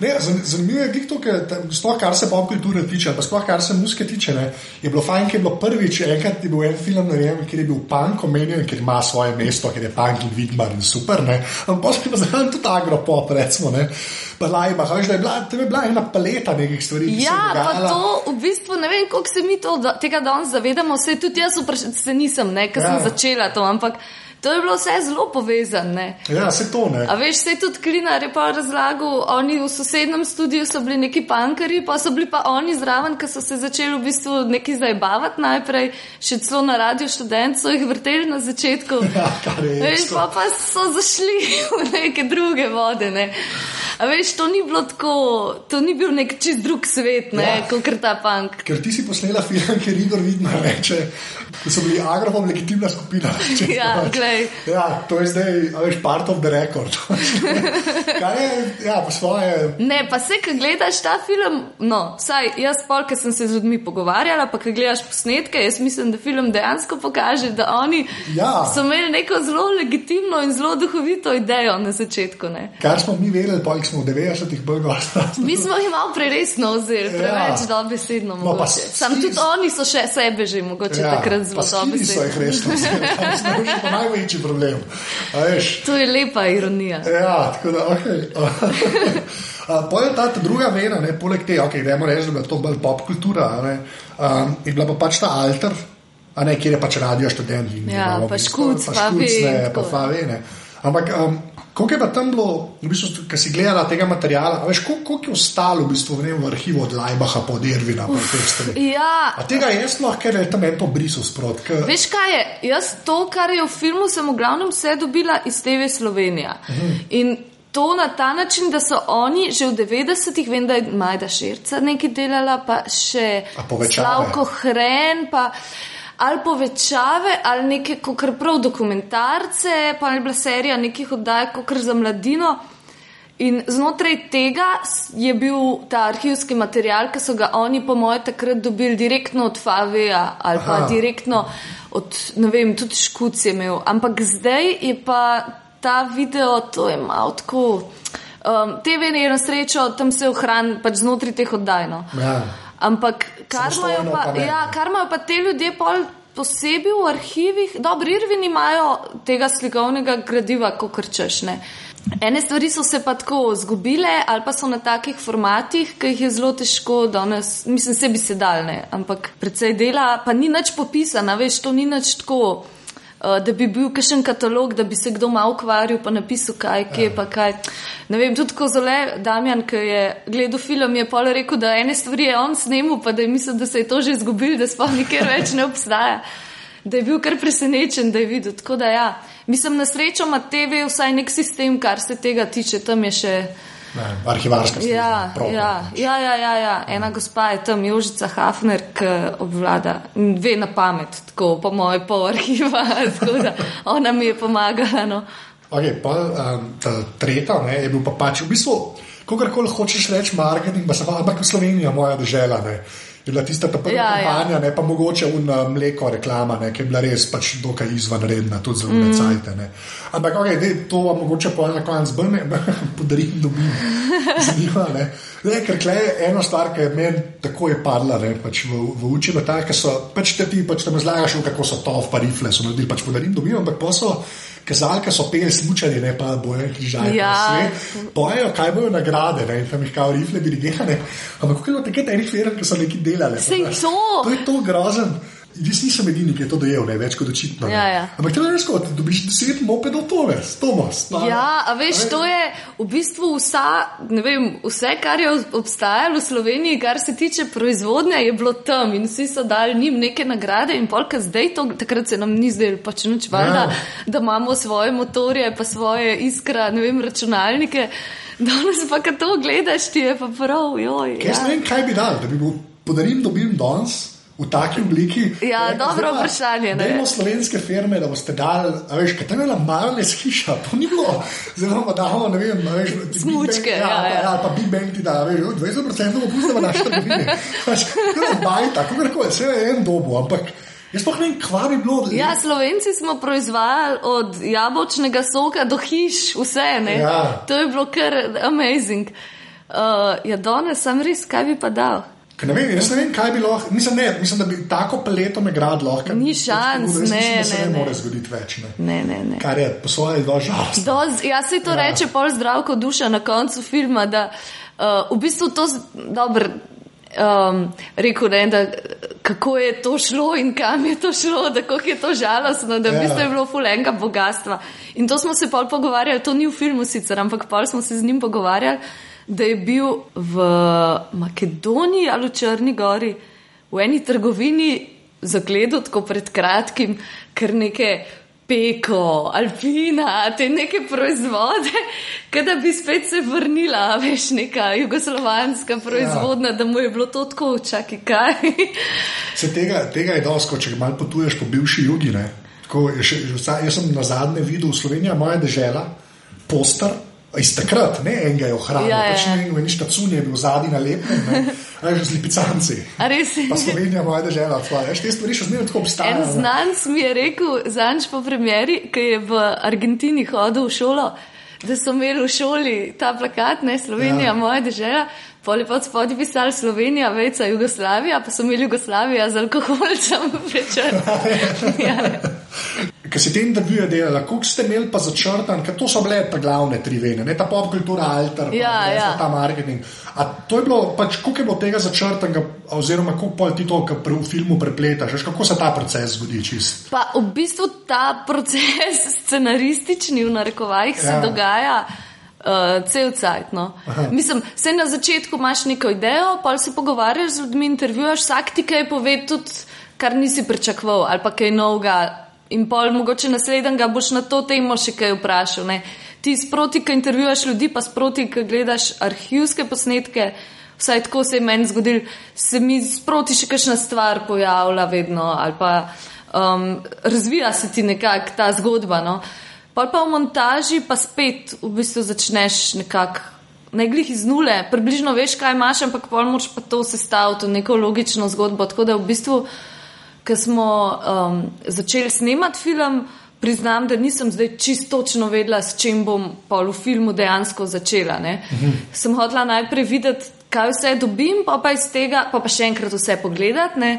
B: ne, zan- zanimivo je, to, ker sploh kar se pop kulture tiče, pa sploh kar se muzike tiče. Ne, je bilo fajn, ker je bilo prvič, enkrat je bil en film, narejen, kjer je bil punk omenjen, ker ima svoje mesto, ker je punk in vidmar in super. Ne. Ampak potem pa zraven tudi agropop, recimo. Ne. Pa lajba, veš, da je bila, je bila ena paleta nekih stvari. se
C: Ja, pa to v bistvu ne vem, koliko se mi to, tega danes zavedamo. Vse tudi jaz vpraš, se nisem, ne, ker
B: Ja.
C: sem začela to, ampak to je bilo vse zelo povezano.
B: Ja, se to ne.
C: A veš, se je tudi Klinar je pa razlagal, oni v sosednjem studiu so bili neki pankari, pa so bili pa oni zraven, ki so se začeli v bistvu neki zabavati najprej, še celo na radio študent so jih vrteli na začetku. <laughs>
B: Ja, je
C: Veš, pa, pa so zašli <laughs> v neke druge vode. Ne. A veš, to ni bilo tako, to ni bil nek čist drug svet, ne,
B: Ja.
C: kot ta pank.
B: Ker ti si posnela film, ker Igor vidno reče, da so bili agropom legitimna skupina. <laughs>
C: Ja,
B: pač.
C: Glej.
B: Ja, to je zdaj, veš, part of the record. Je, ja, po svoje.
C: Ne, pa se, ki gledaš ta film, no, vsaj jaz, pol, ki sem se z ljudmi pogovarjala, pa ki gledaš posnetke, jaz mislim, da film dejansko pokaže, da oni
B: Ja.
C: so imeli neko zelo legitimno in zelo duhovito idejo na začetku. Ne.
B: Kar smo mi vedeli, pa jih smo v 90-ih bolj gostili.
C: Mi smo jih malo preresno vzeli,
B: Ja.
C: preveč dobesedno.
B: No, pa
C: Sam tudi oni so še sebe že mogoče ja, takrat zelo
B: so jih
C: dobesedno.
B: resno vzeli. Največji problem.
C: To je lepa ironija.
B: Ja, tako da, ok. <laughs> Pojem ta druga vena, ne, poleg te, okay, da je bila to bolj pop kultura, ne, um, je bila pa pač ta alter, a ne, kjer je pač radio študent. in
C: Ja, pa Škuc, pa
B: Škuc, ne, pa
C: tako.
B: fa ve, ne. Ampak, um, koliko je pa tam bilo, v bistvu, ki si gledala tega materiala, veš, koliko, koliko je ostalo v bistvu v, v arhivu od Lajbaha pa od Irvina, stvari.
C: Ja,
B: A tega jaz lahko, ker je tam en pobrisal sprot. Ker,
C: Veš kaj je? Jaz to, kar je v filmu, sem v glavnem vse dobila iz TV Slovenija. In to na ta način, da so oni že v 90-ih, vem, da je Majda Širca nekaj delala, pa še
B: A povečave?
C: Slavko Hren, pa ali povečave, ali neke, kot prav dokumentarce, pa je bila serija nekih oddaj, kot za mladino. In znotraj tega je bil ta arhivski material, ki so ga oni, po mojem, takrat dobili direktno od Favija ali pa
B: Aha.
C: direktno od, ne vem, tudi Škuc je imel. Ampak zdaj je pa ta video, to je malo tako. Um, TV je na srečo, tam se ohrani pač znotraj teh oddajno.
B: Ja.
C: Ampak kar imajo pa,
B: pa
C: ja, kar imajo pa te ljudje pol posebej v arhivih, dobro, Irvini imajo tega slikovnega gradiva, kot krčeš. Ne. Ene stvari so se pa tako zgubile, ali pa so na takih formatih, ki jih je zelo težko danes, mislim, se bi se dal, ne, ampak predvsej dela, pa ni nič popisano, veš, to ni nič tako. Uh, Da bi bil kakšen katalog, da bi se kdo malo ukvarjal, pa napisal, kaj je, pa kaj. Ne vem, tudi ko zole Damjan, ki je gledal film, je pol rekel, da ene stvari je on snimil, pa da je mislil, da se je to že izgubil, da sploh nikjer več ne obstaja. Da je bil kar presenečen, da je videl. Tako da ja, mislim, na srečo ima TV vsaj nek sistem, kar se tega tiče, tam je še.
B: Ne, arhivarska služba.
C: Ja, ja,
B: pač.
C: ja, ja, ja, ja. Ena gospa je tam, Jožica Hafner, ki obvlada, ve na pamet, tako po moje pol arhiva, <laughs> tako da ona mi je pomagala. No.
B: Okay, pa, um, ta tretja ne, je bil pa pač v bistvu, kogarkoli hočeš reči, marketing, pa se pa, ampak v Sloveniji moja država. Je bila tista ta prva
C: Ja, ja.
B: kampanja, ne, pa mogoče un uh, mleko reklama, ne, ki je bila res pač dokaj izvanredna, tudi zelo mm. Ne. Ampak okay, dej, to vam mogoče po enem koncu bolj ne <laughs> podarim, dobim. <laughs> Zanima me. Ne, ker tle je ena stvar, ki je meni tako je padla ne, pač v, v uči, ta, ker so pač te ti pač tam razlagaš, kako so to, pa rifle so naredili, pač podarim, dobim, ampak pa so kazalke so peli smučali, ne pa boje križanje.
C: Ja.
B: Pojejo, kaj bojo nagrade, ne, in tam jih kao rifle dirigirane. Ampak kako je bilo takrat enih firm, ki so nekaj delali?
C: Sej to!
B: To je to grozen. Jaz nisem edini, ki je to dojel, ne več kot očitno. ne.
C: Ja, ja.
B: Ampak ti veš, kot dobiš deset mopedov, Tomas, Tomas. ta-
C: Ja, a veš, to je v bistvu vsa, ne vem, vse, kar je obstajalo v Sloveniji, kar se tiče proizvodnje, je bilo tam in vsi so dali njim neke nagrade in polka zdaj to, takrat se nam ni zdelo pač nič valjda,
B: Ja.
C: da imamo svoje motorje, pa svoje iskra, ne vem, računalnike. Danes pa, kad to gledaš, ti je pa prav, joj.
B: Ne
C: Ja.
B: vem, kaj bi dal, da bi bil podarim, dobim danes. V taki obliki.
C: Ja,
B: Rekel,
C: dobro
B: zdaj pa
C: vprašanje, ne.
B: Dajmo slovenske firme, da boste dali, a veš, kaj tam je bila malnes hiša, to ni bilo, zelo da damo, ne vem, veš,
C: Smučke, ja,
B: pa-
C: ja.
B: ja, pa Big Bang ti da, veš, 20% bomo pustili v naši trgovini. Pač, to je bajta, kako koli, vse je en dobu, ampak jaz pa ne vem, kva bi bilo.
C: Ja, Slovenci smo proizvajali od jabolčnega soka do hiš, vse ne.
B: Ja.
C: To je bilo kar amazing. Uh, ja, danes sem res, kaj bi pa dal?
B: Ker Ne vem, jaz ne vem, kaj bi lahko. Mislim, ne, mislim, da bi tako paleto nagrad lahko.
C: Ni šans,
B: Jaz mislim,
C: ne,
B: se
C: ne,
B: ne,
C: ne.
B: more zgoditi več. Ne.
C: Ne, ne, ne.
B: Kar je po svoje zelo žalostno.
C: Jaz se to ja. reče pol zdravko duša na koncu filma, da uh, v bistvu to dobro. Um, rekel je, da kako je to šlo in kam je to šlo, da kako je to žalostno, da v
B: Ja.
C: bistvu je bilo fulenga bogatstva. In to smo se pol pogovarjali, to ni v filmu sicer, ampak pol smo se z njim pogovarjali, da je bil v Makedoniji ali v Črni gori v eni trgovini zagledal tako pred kratkim, kar neke peko, alpina, te neke proizvode, <laughs> da bi spet se vrnila, veš, neka jugoslovanska proizvodna, ja. da mu je bilo to tako, čakaj, kaj. <laughs>
B: Se tega, tega je dosto, če malo potuješ po bivši jugi. ne. Tako, je še, vsa, jaz sem na zadnje videl v Sloveniji, moja država, poster. Iz takrat, ne enega je ohranil,
C: Ja,
B: ja, pač ne vem, nič tacunje je bil zadnji na lepem, že z lipicanci.
C: A res je?
B: Pa Slovenija, moja država, tvoja. Veš, te stvari še zmeraj tako
C: En
B: obstajajo. ne.
C: znanc mi je rekel, zanč po premjeri, ki je v Argentini hodil v šolo, da so imeli v šoli ta plakat, ne Slovenija, ja.
B: Ja.
C: moja država. Poli pod spodaj pisali Slovenija, vejca Jugoslavija, pa so imeli Jugoslavija z alkoholcem prečrn. <laughs> ja,
B: Ker si te intervjuje delala, koliko ste imeli pa začrtan, ker to so bile ta glavne tri vene, ne ta pop kultura, alter, pa
C: Ja,
B: ne,
C: ja.
B: ta marketing. A to je bilo, pač, koliko je bilo tega začrtanega, oziroma koliko pol ti to kar v filmu prepletaš, veš, kako se ta proces zgodi čist.
C: Pa v bistvu ta proces <laughs> scenaristični v narekovajih se
B: Ja.
C: dogaja. Uh, cel cajt. No. Mislim, se na začetku imaš neko idejo, pa se pogovarjaš z ljudmi, intervjuješ, vsak ti kaj pove, tudi kar nisi pričakoval, ali pa kaj novega. In pol mogoče naslednjega boš na to temo še kaj vprašal. Ne. Ti sproti, ki intervjuješ ljudi, pa sproti, ki gledaš arhivske posnetke, vsaj tako se je meni zgodil, se mi sproti še kakšna stvar pojavlja vedno ali pa um, razvija se ti nekako ta zgodba. No. Pol pa v montaži pa spet v bistvu začneš nekako. Ne glih iz nule, približno veš, kaj imaš, ampak pol moraš pa to sestaviti v neko logično zgodbo. Tako da v bistvu, ko smo um, začeli snemati film, priznam, da nisem zdaj čisto točno vedela, s čim bom pol v filmu dejansko začela. Uh -huh. Sem hotela najprej videti, kaj vse dobim, pa pa iz tega, pa pa še enkrat vse pogledati, ne?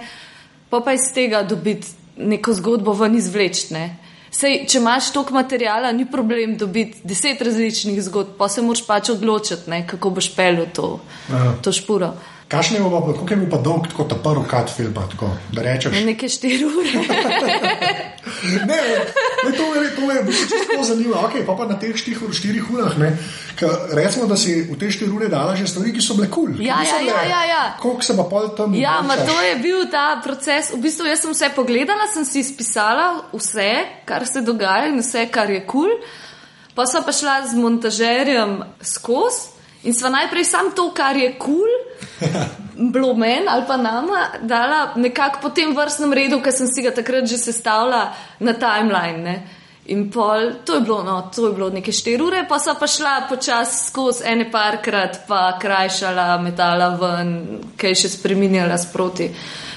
C: pa pa iz tega dobiti neko zgodbo ven izvlečne. Sej, če imaš toliko materijala, ni problem dobiti deset različnih zgodb, pa se moraš pač odločiti, ne, kako boš pel to, to špuro.
B: Kakšen je bil, kako je bil pa dolg, kot ta prvi kat film, tako, da rečeš?
C: Nekaj štiri ure. <laughs>
B: ne, ne, to je to, kar me zelo zanima. Okay, pa, pa na teh štirih, štirih urah, ne, ka, recimo, da si v te štiri ure dala že stvari, ki so bile kul. Cool,
C: ja, ja, ja, ja, ja.
B: Koliko se pa pol tam.
C: Ja, ma, to je bil ta proces. V bistvu jaz sem vse pogledala, sem si izpisala vse, kar se dogaja in vse, kar je kul. Cool. Pa sem pa šla z montažerjem skozi. In sva najprej sam to, kar je kul, cool, bilo meni ali pa nama, dala nekako po tem vrstnem redu, ki sem si ga takrat že sestavila na timeline. Ne. In pol, to je bilo, no, to je bilo nekaj štiri ure, pa so pa šla počasi skozi ene parkrat, pa krajšala, metala ven, kaj še spremenjala sproti.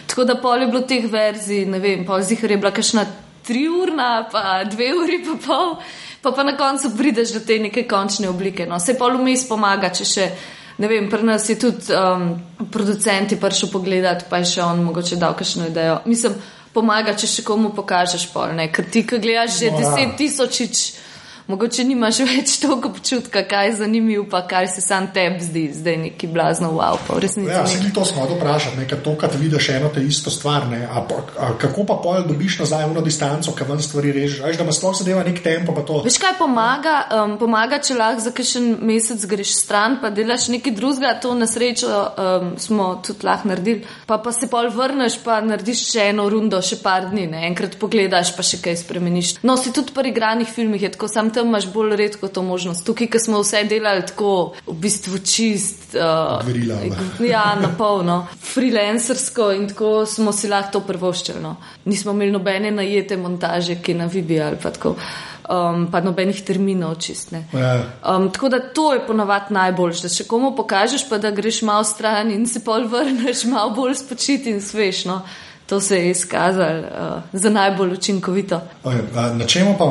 C: Tako da pol je bilo teh verzij, ne vem, pol zihar je bila kašna tri urna, pa dve uri pa pol pa, pa na koncu prideš do te neke končne oblike. No. Se pa vmes pomaga, če še. Ne vem, pri nas je tudi um, producenti prišel pogledat, pa je še on mogoče dal kakšno idejo. Mislim, pomaga, če še komu pokažeš pol, ne? ker ti, ki gledaš že no, ja. deset tisočič mogoče nimaš <laughs> več toliko občutka, kaj je zanimivo, pa kaj se sam tebi zdi, zdaj neki blazno wow. Pa
B: ja, se ti to smo vprašati, nekaj to, kad vidiš eno te isto stvar, a, a, kako pa pojjo dobiš nazaj v eno distanco, kaj ven stvari režeš, veš, da ima sploh zadeva nek tempo.
C: Veš kaj pomaga, um, pomaga, če lahko za kakšen mesec greš stran, pa delaš nekaj drugega, to na srečo um, smo tudi lahko naredili, pa pa se pol vrneš, pa narediš še eno rundo, še par dni, ne? enkrat pogledaš, pa še kaj spremeniš. No, si tudi pri igranih filmih, je tako sam tam imaš bolj redko to možnost. Tukaj, ki smo vse delali tako, v bistvu čist. Uh, <laughs> ja, na polno, freelancersko in tako smo si lahko to prvoščili. No. Nismo imeli nobene najete montaže, ki na Vibi ali pa tako. Um, pa nobenih terminov čistne. Ja. Um, tako da to je ponovadi najboljše, da še komu pokažeš, pa da greš malo stran in se pol vrneš, malo bolj spočiti in svešno. To se je izkazalo uh, za najbolj učinkovito.
B: Oje, na čemu pa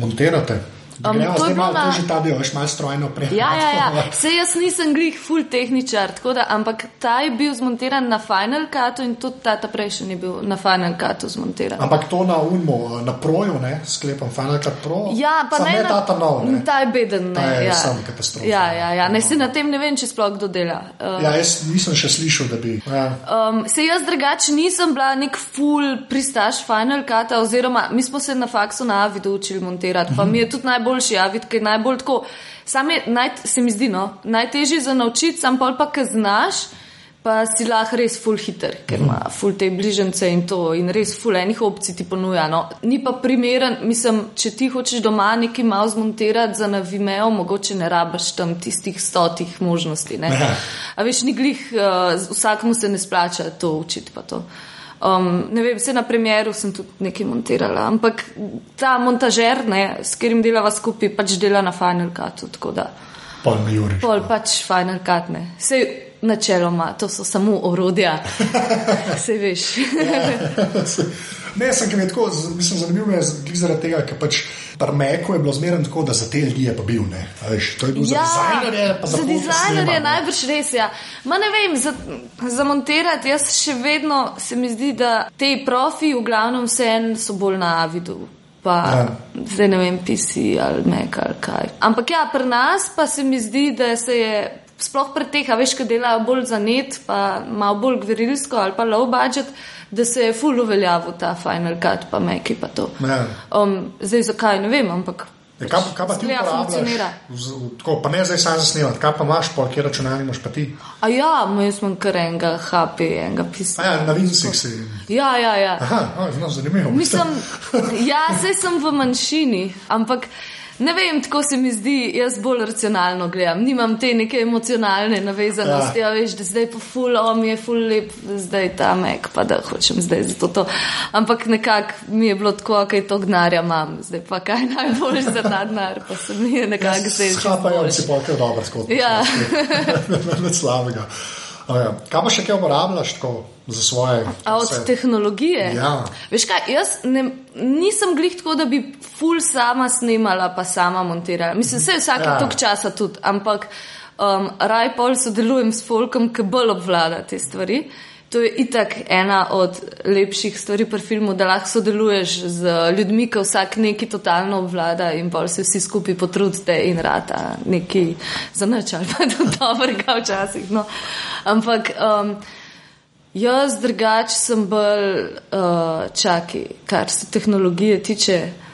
B: montirate? Um, to je bilo na... že ta del, veš, malo strojno prej.
C: Ja, ja, ja. <laughs> Se jaz nisem glih full tehničar, da, ampak ta je bil zmontiran na Final Cutu in tudi ta, ta prejšnji je bil na Final Cutu zmontiran.
B: Ampak to na Unmo, na Proju, ne, sklepam Final Cut Pro.
C: Ja, pa ne,
B: ne ta ta nov. Ne.
C: Ta je beden, ne. Ta
B: je ja. sam katastrofa.
C: Ja, ja, ja. Ne, se na tem ne vem, če sploh kdo dela.
B: Uh, ja, jaz nisem še slišal, da bi. Ja.
C: Um, se jaz drugače nisem bila nek full pristaš Final Cuta, oziroma mi smo se na faksu na Avidu učili montirati, pa mi je tudi najbolj najboljši javiti, ker je najbolj tako. Sam je, naj, se mi zdi, no, najtežje za naučiti, sam pa pa, ki znaš, pa si lahko res full hiter, ker ima full te bližnjice in to in res full enih opcij ti ponuja. No. Ni pa primeren, mislim, če ti hočeš doma nekaj malo zmontirati za navimejo, mogoče ne rabaš tam tistih stotih možnosti. A veš, ni glih, uh, vsakmu se ne splača to učiti pa to. Um, ne vem, vse na premjeru sem tudi nekaj montirala, ampak ta montažer, ne, s katerim delava skupaj, pač dela na Final Cutu.
B: Pol Majuri.
C: Pol pač Final Cut, ne. Sej načeloma, to so samo orodja. <laughs> Sej veš. <laughs>
B: ne, sem kaj tako, mislim, zanimivo je zaradi tega, ker pač. Pri Meku je bilo zmerno tako, da za te ljudi je bil. Veš, to je bilo ja, za dizajnerje. Za,
C: za dizajnerje je najbrž res. Ja. Ma ne vem, za, za montirati, jaz še vedno se mi zdi, da te profi v glavnem vse en so bolj na avidu. Pa ja. zdaj ne vem, PC ali nek ali kaj. Ampak ja, pri nas pa se mi zdi, da se je. Sploh pri teh, a veš, ki delajo bolj za net, pa malo bolj gverilsko ali pa low budget, da se je full uveljavil ta Final Cut, pa Meki pa to. Ja. Um, zdaj zakaj, ne vem, ampak.
B: E, kaj, kaj pa ti funkcionira? Tako, pa ne zdaj sam zasnemati, kaj pa imaš, pol, kje računalnik imaš pa ti?
C: A ja, jaz imam kar enega HP, enega
B: pisma. Ja, na Windowsih si.
C: Ja, ja, ja.
B: Aha, no, zanimivo.
C: Mislim, ja, zdaj sem v manjšini, ampak. Ne vem, tako se mi zdi, jaz bolj racionalno gledam. Nimam te neke emocionalne navezanosti, ja. veš, da zdaj pa ful, om je ful lep, zdaj ta mek, pa da hočem zdaj za to. to. Ampak nekako mi je bilo tako, kaj to gnarja imam, zdaj pa kaj najbolj za ta denar, pa se mi je nekako zdaj.
B: Šlapajo si pa, ker dobro skozi.
C: Ja.
B: Ne slabega. Ja. Kaj pa še kaj uporabljaš tako za svoje?
C: A od
B: vse?
C: tehnologije.
B: Ja.
C: Veš kaj, jaz ne, nisem glih tako, da bi ful sama snimala, pa sama montirala. Mislim, vse vsake
B: Ja.
C: tok časa tudi, ampak um, raj pol sodelujem s folkom, ki bolj obvlada te stvari. To je itak ena od lepših stvari pri filmu, da lahko sodeluješ z ljudmi, ki vsak neki totalno obvlada in pol se vsi skupaj potrudite in rata neki za nič ali pa <laughs> tudi dobrega včasih. No. Ampak um, jaz drugač sem bolj uh, čaki, kar se tehnologije tiče.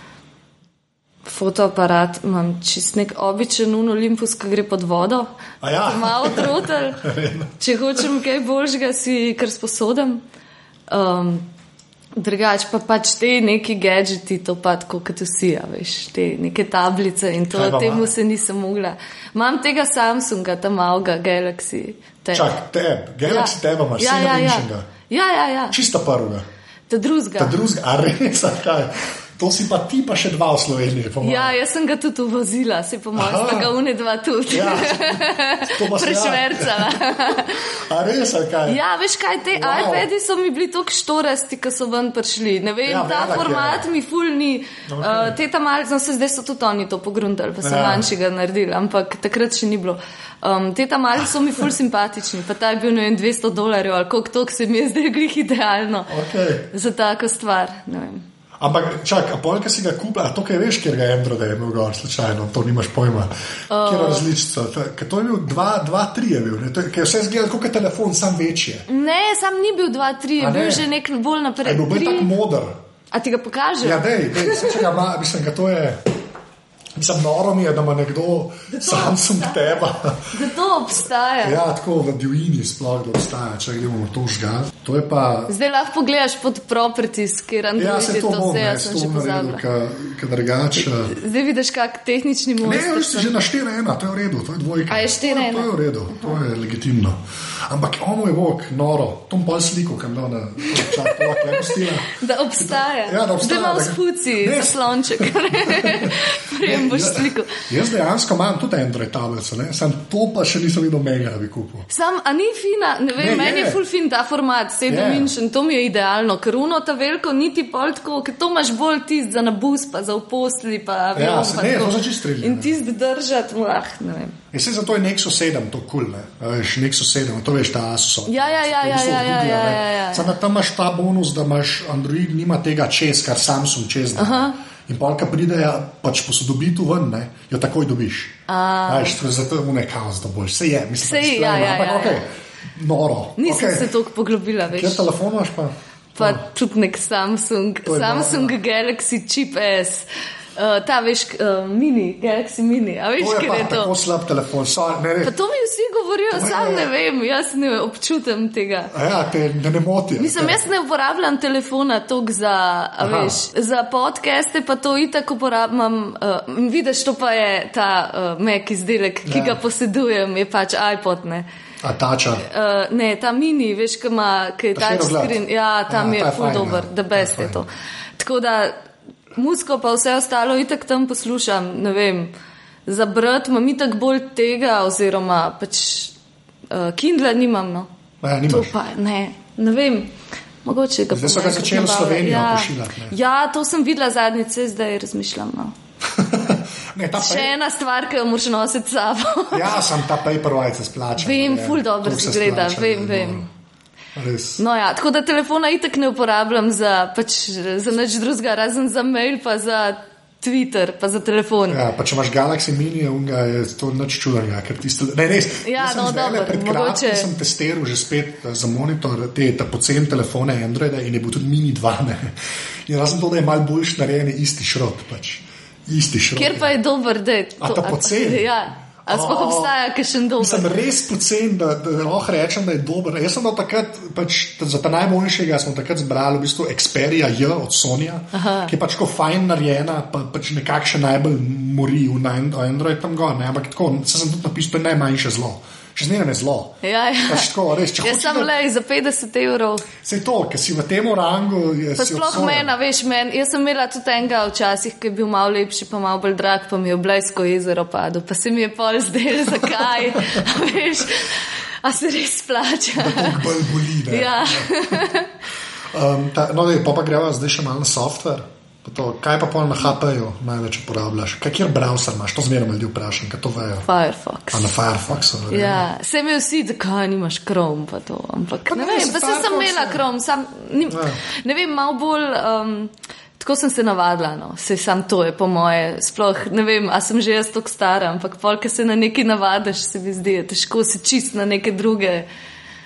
C: Fotoaparat imam čist nek običajen un Olimpus, ki gre pod vodo.
B: A ja.
C: Malo trotel. <laughs> Če hočem kaj boljšega, si kar sposodem. Um, drugač pa pač te neki gadgeti, to pa tako kot vsi, a veš, te neke tablice in to, temu
B: ima?
C: se nisem mogla. Imam tega Samsunga, tam malega Galaxy. Tab.
B: Čak, teb, Galaxy ja. teba imaš,
C: ja, ja, ja.
B: ja.
C: ja, ja, ja.
B: Čista prvega.
C: Ta drugega.
B: Ta drugega, a res, kaj? To si pa ti pa še dva v Sloveniji.
C: Ja, jaz sem ga tudi uvozila, se po mojem, sta ga une dva tudi.
B: Ja, to pa se-
C: Prešvercala.
B: A res, a kaj?
C: Ja, veš kaj, te
B: Wow.
C: iPadi so mi bili tako štorasti, ko so ven prišli. Ne vem,
B: Ja,
C: ja, ta
B: velik je.
C: format mi ful ni.
B: Okay.
C: Uh, te tam malce, no se zdaj so tudi oni to pogrundali, pa so
B: Ja.
C: ja. manjšega naredili, ampak takrat še ni bilo. Um, te tam malce so mi ful <laughs> simpatični, pa ta je bil, ne vem, 200 dolarjev ali koliko tok se mi je zdaj glih idealno
B: Okay.
C: za tako stvar. Ne vem.
B: Ampak, čak, a polka si ga kupil, a to kaj veš, ker ga je Android je imel gor, slučajno, to nimaš pojma. Uh. Kjer je različica? Ta- ker To je bil 2-3 je bil, ne? To je, ker je vse zgleda kot je telefon, sam večji.
C: Ne, sam ni bil 2-3,
B: A
C: je bil
B: ne?
C: že nek bolj
B: Je
C: naprej.
B: bil bolj tak moder.
C: A ti ga pokažem?
B: Ja, dej, dej, se če ga ima, mislim, da to je. Mislim, noro mi je, da ima nekdo Samsung teba.
C: Da to obstaja.
B: Ja, tako v divjini sploh, da obstaja, če gremo to žgal. To je pa.
C: Zdaj lahko pogledaš pod properties, kjer Android
B: Ja, se to
C: to vse,
B: ne,
C: jaz sem
B: to
C: že pozabila.
B: ker drugače.
C: Zdaj vidiš, kak tehnični
B: Ne, veš,
C: sem.
B: že na 4-1, to je v redu, to je dvojka.
C: A je 4:1?
B: To je v redu, to je legitimno. Ampak ono je bog, noro, tom pol sliko, kam da na čak, to lahko <laughs> le pustila.
C: Da obstaja.
B: Ja, da obstaja, da ga-
C: spuci,
B: Ne.
C: zaslonček. <laughs> <laughs> Prijem boš sliko.
B: Jaz dejansko imam tudi Android tablico, ne? sam to pa še nisem videl mega, da bi kupil.
C: Sam, a ni fina, ne vem,
B: Ne,
C: ne, meni
B: je.
C: je full fin ta format,
B: Je.
C: sedem inč in to mi je idealno, ker uno ta veliko niti pol tako, ker to imaš bolj tist za nabus, pa za uposli, pa avion,
B: Ja, se
C: pa
B: ne,
C: tako.
B: to čisto strinjam,
C: In tist držati, lah, ne vem.
B: Ja, se zato je Nexus 7 to kul, cool, ne? Veš, Nexus 7, to veš, ta Asus.
C: Ja, ja, ja, ja, ja, ja, ja, ja, ja.
B: Samo tam imaš ta bonus, da imaš Android, nima tega čez, kar Samsung čez. ne. In pa, ko pride ja, pač posodobitev ven, ne, jo takoj dobiš. Veš, to je zato je ne kaos, da boš. Se je, mislim,
C: Saj,
B: pač
C: ja, ja,
B: ampak
C: ja,
B: okay, noro.
C: Nisem
B: okay.
C: se toliko poglobila, veš.
B: Kjer telefon imaš pa?
C: Pa tudi nek Samsung,
B: je
C: Samsung
B: dobro.
C: Galaxy Chip S. Uh, ta veš, uh, mini, Galaxy mini, a veš,
B: To je pa
C: je to?
B: tako slab telefon. So, ne,
C: Pa
B: ne.
C: to mi vsi govorijo,
B: je-
C: sam ne vem, jaz ne občutam tega.
B: A Ja, te ne, ne moti.
C: Mislim, jaz ne uporabljam telefona toliko za, veš, za podcaste, pa to itak uporabljam. Uh, vidiš, to pa je ta uh, Mac izdelek, ki
B: Ja.
C: ga posedujem, je pač iPod. Ne?
B: A tača.
C: Uh, ne, ta mini, veš, ki ima kaj
B: Pa razgled.
C: touchscreen. Ja, tam
B: Ja,
C: je
B: je
C: full
B: fajn,
C: dober,
B: ja.
C: da
B: je
C: best je
B: fajn.
C: to. Tako da muziko pa vse ostalo itak tam poslušam, ne vem, za brat imam itak bolj tega, oziroma pač uh, Kindle nimam, no.
B: Ja,
C: To
B: nimaš.
C: pa ne, ne vem. Mogoče ga
B: Zdaj so ga začeli v. Slovenijo
C: ja.
B: pošiljati, ne.
C: Ja, to sem videla zadnjič, zdaj razmišljam. No. <laughs>
B: ne,
C: Še
B: pa
C: ena stvar, ki jo moraš nositi s sabo.
B: Ja, sem ta paperwhite se splača.
C: Vem,
B: ne,
C: ful dobro zgleda,
B: splača,
C: vem, vem.
B: dobro. Res.
C: No, ja, tako da telefona itak ne uporabljam za, pač, za nič drugega, razen za mail, pa za Twitter, pa za telefon. Ja.
B: Ja, pa če imaš Galaxy Mini, unga, je to nič čudnega. ker tisto- Ne, res.
C: Ja, no, dobro,
B: Pred
C: mogoče-
B: sem testiral že spet eh, za monitor te poceni telefone Androida in je bil tudi Mini 2. Ne. In razen to, da je mal boljš narejen, je isti šrot. Pač. Isti šrot.
C: Kjer pa je dober, da je
B: A ta poceni?
C: Ja, a sploh
B: O,
C: obstaja kakšen
B: Sem
C: dober.
B: res pocen, da, da lahko rečem, da je dober. Jaz sem takrat, pač, za ta najboljšega smo takrat zbrali v bistvu Xperia J od Sonja, Aha. ki je pač tako fajn narejena, pa pač nekakšen najbolj mori v Android tam gor. Ne? Ampak tako, se sem tudi napisal, to je najmanjše zlo. Še zmeraj je zlo.
C: Ja, ja.
B: Pač tako, res, če
C: sem
B: da-
C: le za 50 evrov.
B: Sej to, ker si v tem rangu.
C: sploh mena, veš, men, jaz sem imela tudi enega včasih, ki je bil malo lepši, pa malo bolj drag, pa mi je v Blejsko jezero padel, pa se mi je pol zdel, <laughs> zakaj, veš. A se res plača?
B: Bolj boli. ne.
C: Ja. <laughs>
B: Um, ta, no, dej, pa, pa greva zdaj še malo na software. To, kaj pa pol na HP-ju največ uporabljaš? Kaj, kjer browser imaš? To zmeraj me ljudi vprašam, kaj to vejo.
C: Firefox.
B: A na Firefoxu?
C: Ja, se mi vsi, zakaj nimaš krom, pa to. Ampak,
B: Pa
C: ne
B: ne,
C: vem, pa se sem imela krom, sam, ni,
B: Ja.
C: ne vem, malo bolj. Um, Tako sem se navadila, no. se sam to je po moje. Sploh ne vem, a sem že jaz tako stara, ampak polk se na nekaj navadiš, se mi zdi, težko se čist na neke druge.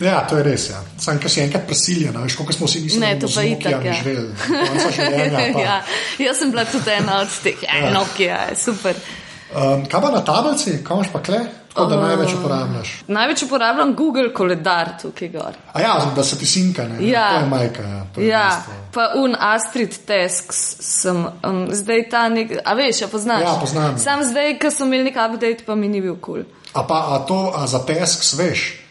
B: Ja, to je res. Ja. Sam, ker si enkrat prisiljen, veš, koliko smo vsi mislili, da
C: to
B: bomo
C: pa
B: z
C: itak, ja.
B: živeli. <laughs> Pa-
C: ja, jaz sem bila tudi ena od teh, ja, Nokia, je super.
B: Um, kaj pa na tablici, kaj imaš pa kle? Tako da največ uporabljaš.
C: Največ uporabljam Google koledar tukaj gor.
B: A ja, da se ti sinka, ne?
C: Ja.
B: To je majka. Ja, to je
C: Ja, pa un Astrid Tasks sem um, zdaj ta nek, a veš, a poznaš?
B: Ja, poznam.
C: Sam zdaj, ko sem imel nek update, pa mi ni bil kul. Cool.
B: A pa a to a za tesk sveš?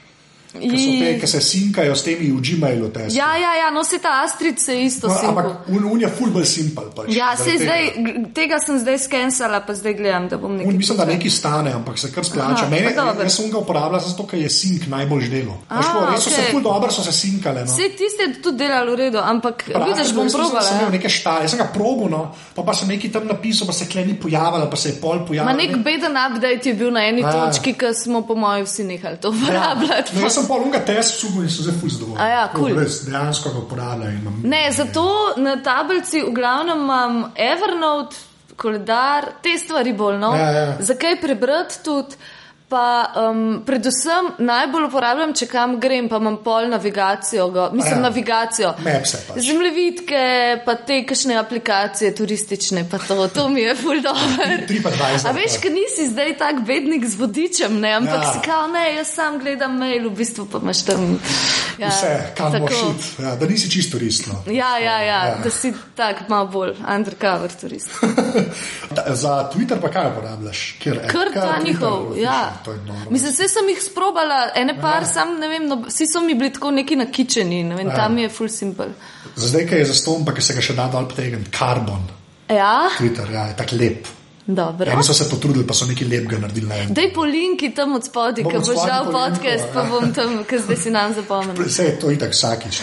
B: Ki te, ki se sinkajo s temi v Gmailu tesk.
C: Ja, ja, ja, no se ta Astrid se isto
B: No,
C: no,
B: ampak un, un je ful bolj simpel. Pač,
C: Ja, se
B: zaradi
C: zdaj,
B: tega.
C: tega sem zdaj skensala, pa zdaj gledam, da bom nekaj.
B: Un, mislim, da nekaj stane, ampak se kar splača.
C: Aha,
B: Mene, jaz sem ga uporabljal zato, ker je sink najbolj delo.
C: A,
B: Res so se
C: okej.
B: ful dobro, so se sinkale. No.
C: Vse tiste tudi delalo v redu, ampak vidiš, bom
B: Sem
C: probala.
B: imel
C: ja.
B: neke štale, sem ga probil, no, pa, pa sem nekaj tam napisal, pa se kleni pojavila, pa se je pol pojavila.
C: Ma nek beden update je bil na eni
B: A.
C: točki, ki smo po mojem vsi nehali to uporabljati.
B: No, jaz sem pol unga test sugal in sem zdaj ful zadovoljen.
C: A ja, cool.
B: Res, dejansko ga uporabljam.
C: Ne, zato na tablici v glavnem imam Evernote, koledar, te stvari bolj no.
B: Ja, ja.
C: Zakaj prebrati tudi? Pa um, predvsem najbolj uporabljam, če kam grem, pa imam pol navigacijo, go, mislim
B: Ja.
C: navigacijo.
B: Pač.
C: Zemljevidke, pa te kakšne aplikacije turistične, pa to, to mi je ful dobro. <laughs> A veš, ker nisi zdaj tak bednik z vodičem, ne, ampak
B: Ja.
C: si kao, ne, jaz sam gledam mail, v bistvu pa imaš tam. Ja,
B: Vse, kam
C: tako.
B: moraš iti, ja, da nisi čisto turist. No.
C: Ja, ja, ja,
B: Ja.
C: da si tak malo bolj undercover turist. <laughs>
B: Za Twitter pa kaj uporabljaš? Kjer, app?
C: Kar ta njihov, ja.
B: To je noro.
C: Mislim, vse sem jih sprobala, ene par,
B: Ja.
C: sam ne vem, no, vsi so mi bili tako neki nakičeni, ne vem,
B: Ja.
C: tam je full simple.
B: Za zdaj, ki je zaston, pa ki se ga še da dol potegniti, karbon.
C: Ja,
B: Twitter, ja, je tako lep.
C: dobro.
B: Eni so se potrudili, pa so nekaj lepega naredili na enem.
C: Daj po linki tam od spodaj,
B: od
C: bo žal podcast,
B: ja.
C: pa bom tam, ker zdaj si nam zapomnil.
B: Vse je to itak vsakič.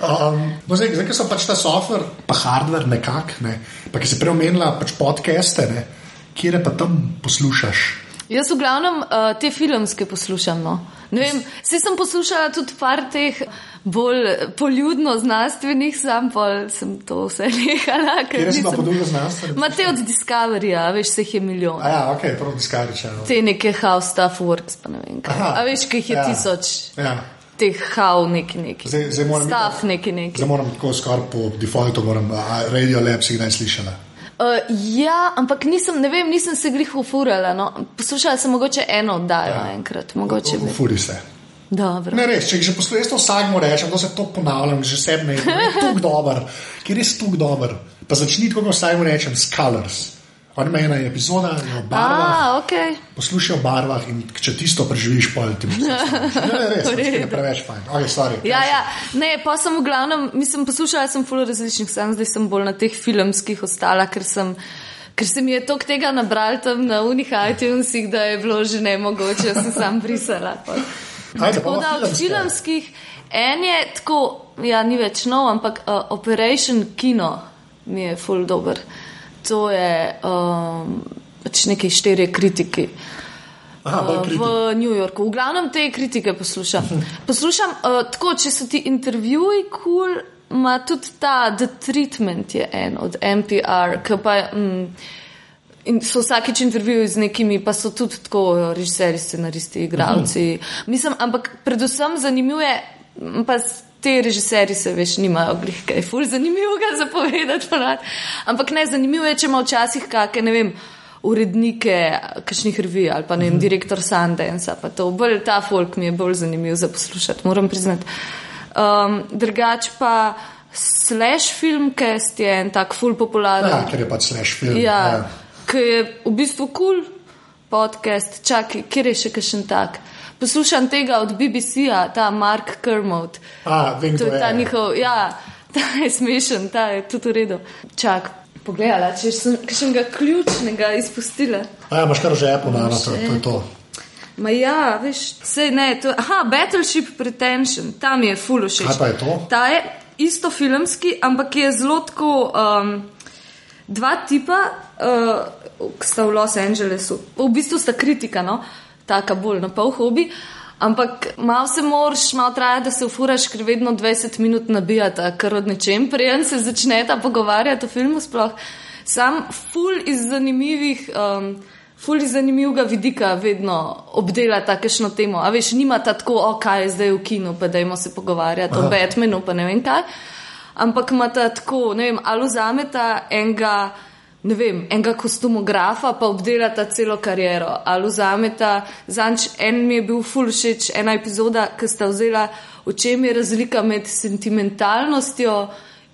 B: um, no zdaj, zdaj, ker so pač ta software, pa hardware nekak, ne, pa ki si prej omenila pač podcaste, ne, kje pa tam poslušaš?
C: Jaz v glavnem uh, te filmske poslušam. No. Ne Vem, vsi sem poslušala tudi par teh bolj poljudno znanstvenih, sam pa sem to vse <laughs> nehala. ker nisem-
B: podobno znanstveno?
C: Ma te od Discoveryja, veš, se jih je milijon.
B: A ja, ok, prav diskariča. No.
C: Te neke how stuff works, pa ne vem kaj.
B: Aha.
C: A veš, ki jih je
B: Ja.
C: tisoč,
B: Ja.
C: teh how neki neki.
B: Zdaj, zdaj moram
C: Staff neki neki.
B: Zdaj moram tako skoraj po defaultu, moram, Radio Lab si kdaj slišala.
C: Uh, ja, ampak nisem, ne vem, nisem se glih ufurala. No. Poslušala sem mogoče eno oddajo ja. enkrat, mogoče.
B: Furi se.
C: Dobro.
B: Ne, res, če že poslušaš, to vsakmo rečem, to se to ponavljam, že ne je tako dober, ker je res tako dober. Pa začni tako, kot vsakmo rečem, s Oni imajo ena epizoda je o barvah,
C: A, ok.
B: poslušaj o barvah in če tisto preživiš, pol ti bo vse. <laughs> Ne, ne, je preveč fajn. Okay, sorry,
C: Ja, ja, ne, pa sem v glavnem, mislim, poslušala sem full različnih, sam zdaj sem bolj na teh filmskih ostala, ker sem. Ker se mi je tok tega nabral tam na unih iTunesih, da je bilo že ne mogoče, sem sam brisala. pa.
B: Ajde,
C: Tako
B: pa
C: da od filmskih, en je tako, ja, ni več nov, ampak uh, Operation Kino mi je full dober. To je um, pač neki štirje kritiki.
B: Aha,
C: Uh,
B: kritik.
C: v New Yorku. V glavnem te kritike poslušam. <laughs> Poslušam uh, tako, če so ti intervjuji kul, cool, ima tudi ta The Treatment je en od NPR, ki pa mm, in so vsakeč intervjuji z nekimi, pa so tudi tako režiserji, scenaristi, igralci. Mislim, ampak predvsem zanimivo je, pa te režiserji se veš, nimajo glih kaj ful zanimivega zapovedati. ponavadi. Ampak ne, zanimivo je, če ima včasih kakšne, ne vem, urednike kakšnih revij ali pa ne vem, direktor Sundance, pa to bolj ta folk mi je bolj zanimiv za poslušati, moram priznati. Um, drugač pa slash filmcast je en tak ful popularen.
B: Ja, ker je pač slash film.
C: Ja, ki je v bistvu kul cool podcast, čakaj, kjer je še kakšen tak. Poslušam tega od BBC-ja, ta Mark Kermode.
B: A, vem,
C: To je ta
B: je.
C: njihov, ja, ta je smešen, ta je tudi v redu. Čak, pogledala, če sem kakšnega ključnega izpustila.
B: A, ja, imaš kar že Apple, na to, to je to.
C: Ma ja, veš, vse ne. To, aha, Battleship Pretension, tam je full všeč.
B: Kaj pa je to?
C: Ta je isto filmski, ampak je zelo tako. Um, dva tipa, uh, ki sta v Los Angelesu, v bistvu sta kritika, no, taka bolj na pol hobi. Ampak malo se moraš, malo traja, da se ufuraš, ker vedno 20 minut nabijata, kar od nečem, prijem se začneta pogovarjati o filmu sploh. Sam ful iz zanimivih. Um, ful iz zanimivega vidika vedno obdela takšno temo. A veš, nima tako, o kaj je zdaj v kinu, pa dajmo se pogovarjati Aha. o Batmanu, pa ne vem kaj. Ampak ima ta tako, ne vem, ali vzameta enega. Ne vem, enega kostumografa pa obdela ta celo kariero. Ali vzameta, zanč, en mi je bil full všeč, ena epizoda, ki sta vzela, v čem je razlika med sentimentalnostjo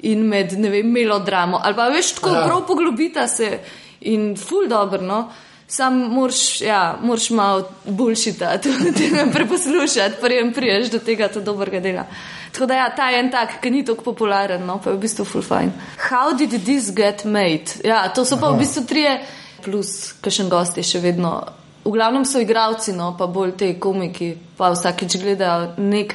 C: in med, ne vem, melodramo. Ali pa veš, tako ja. prav poglobita se in full dobro, no. Sam moraš, ja, moraš malo bulšitati, <laughs> da ne preposlušati, prijem priješ do tega, to dobrega dela. Tako da, ja, ta je en tak, ki ni tako popularen, no, pa je v bistvu full fine. How did this get made? Ja, to so pa Aha. v bistvu trije, plus kakšen gost je še vedno. V glavnem so igravci, no, pa bolj te komiki, pa vsakeč gledajo nek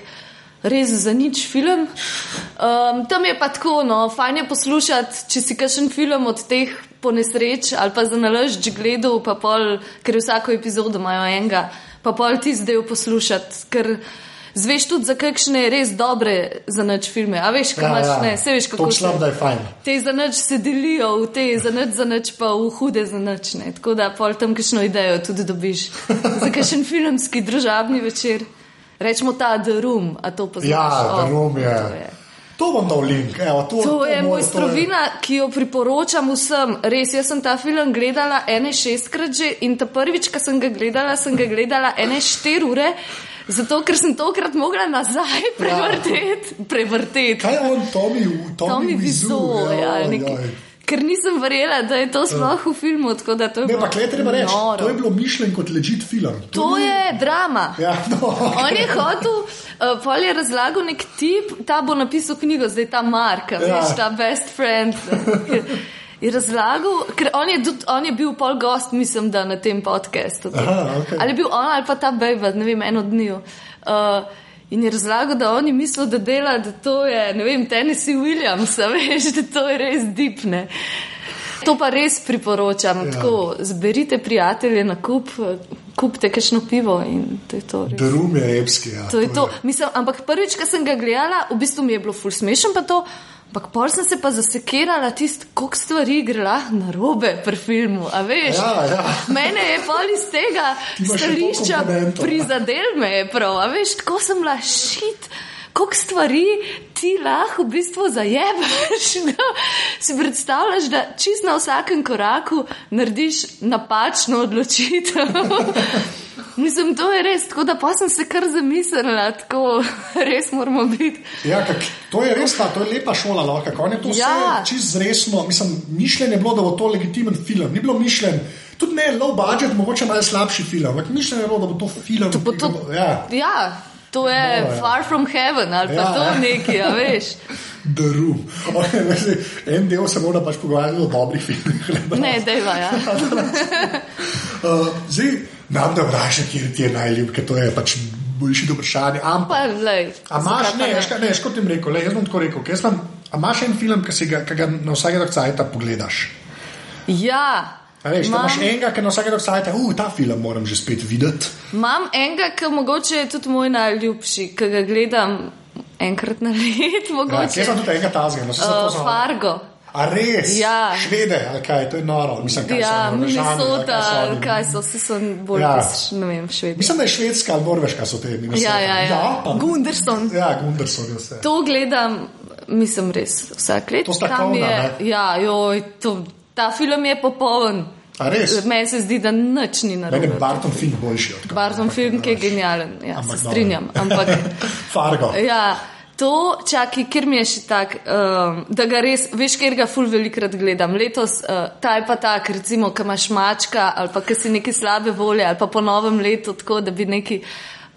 C: res za nič film. Um, tam je pa tako, no, fajn je poslušati, če si kakšen film od teh po nesreč ali pa za nalož gledal, pa pol, ker vsako epizodo imajo enega, pa pol ti zdaj poslušati, ker zveš tudi za kakšne res dobre za noč filme. A veš, kaj ja, imaš, ja. ne, se veš, kako
B: se šlam, da je fajn.
C: Te za noč se delijo, v te za noč, za noč pa v hude za noč, ne. Tako da pol tam kakšno idejo tudi dobiš. <laughs> za kakšen filmski družabni večer. Rečemo ta The Room, a to poznaš?
B: Ja, oh, The Room je. To, je. to bom dal link. Evo, to,
C: to, to je moj strovina, je... ki jo priporočam vsem. Res, jaz sem ta film gledala ene šestkrat že in ta prvič, ko sem ga gledala, sem ga gledala ene štiri ure. Zato, ker sem tokrat mogla nazaj ja. prevrteti. Ja. prevrtet.
B: Kaj je on, Tomi, Tomi
C: Vizu? Ja, ker nisem verjela, da je to sploh v filmu. To je,
B: ne, pa, reč, to je bilo mišljeno kot ležit film.
C: To, to ni... je drama.
B: Ja, no, okay.
C: On je hotel, uh, pol je razlagal nek tip, ta bo napisal knjigo, zdaj ta Mark, ja. veš, ta best friend. <laughs> Je razlagal, ker on je, tudi, on je bil pol gost, mislim, da na tem podkastu.
B: Okay.
C: Ali je bil on ali pa ta bejva, ne vem, eno dni. Uh, In je razlagal, da oni mislijo, da dela, da to je, ne vem, Tennessee Williams, veš, da to je res dipne. To pa res priporočam. Ja. Tako, zberite prijatelje na kup, kupite kakšno pivo in to je to.
B: Drum je epski. Ja,
C: to je to. Mislim, ampak prvič, ko sem ga gledala, v bistvu mi je bilo ful smešen pa to. Ampak pol sem se pa zasekirala tisto, koliko stvari gre na robe pri filmu.
B: Ja, ja.
C: Mene je pol iz tega stališča prizadel me, prav, veš, tako sem bila šit. Koliko stvari ti lahko v bistvu zajemaš? <laughs> No, si predstavljaš, da čist na vsakem koraku narediš napačno odločitev. <laughs> Mislim, to je res, tako da pa sem se kar zamislila, tako res moramo biti.
B: Ja, kak, to je res, ta, to je lepa šola, no, kako je to ja. vse čisto resno. Mislim, mišljenje je bilo, da bo to legitimen film, ni bilo mišljenje. Tudi ne low budget, mogoče malo slabši film, ampak mišljenje je bilo, da bo to film.
C: To bo to, bo, ja. ja, to je no, ja. Far from Heaven ali ja, pa to nekaj, ja, veš.
B: The Room. Okay, <laughs> en del se mora pač pogovarjati o dobrih filmih.
C: Ne, dejva, ja. <laughs>
B: uh, zdaj, nam da vprašaj, kje ti je najljubši, ker to je pač boljši vprašanje. Ampak, imaš, ne, ne, ne, kot jim rekel, le, jaz bom tako rekel, ker sem, imaš en film, ki ga, ga na vsakega cajta pogledaš.
C: Ja.
B: Veš, Mam, imaš enega, ki na vsakega cajta, uh, ta film moram že spet videti.
C: Imam enega, ki mogoče je tudi moj najljubši, ki ga gledam enkrat na let. Ja,
B: jaz sem tudi enkrat tazga, no
C: uh, Fargo.
B: A res?
C: Ja.
B: Švede, ali kaj, to je noro. Mislim, kaj
C: ja, Minnesota, ali kaj so, vsi so bolj ja. ne vem, švedi.
B: Mislim, da je švedska ali norveška so te Minnesota.
C: Ja, ja, ja. ja pa, Gunderson.
B: Ja, Gunderson je vse.
C: To gledam, mislim, res vsak let.
B: To sta kovna,
C: je, ja, joj, to, ta film je popoln. Meni se zdi, da nič ni narobe.
B: Meni je Barton Fink boljši od tega.
C: Barton Fink je genialen, ja, ampak, se strinjam. Ampak, <laughs>
B: Fargo.
C: Ja, To, čakaj, ker mi je še tako, um, da ga res, veš, ker ga ful velikrat gledam. Letos, uh, ta je pa tak, recimo, ki imaš mačka ali pa ki si neki slabe volje ali pa po novem letu, tako da bi neki.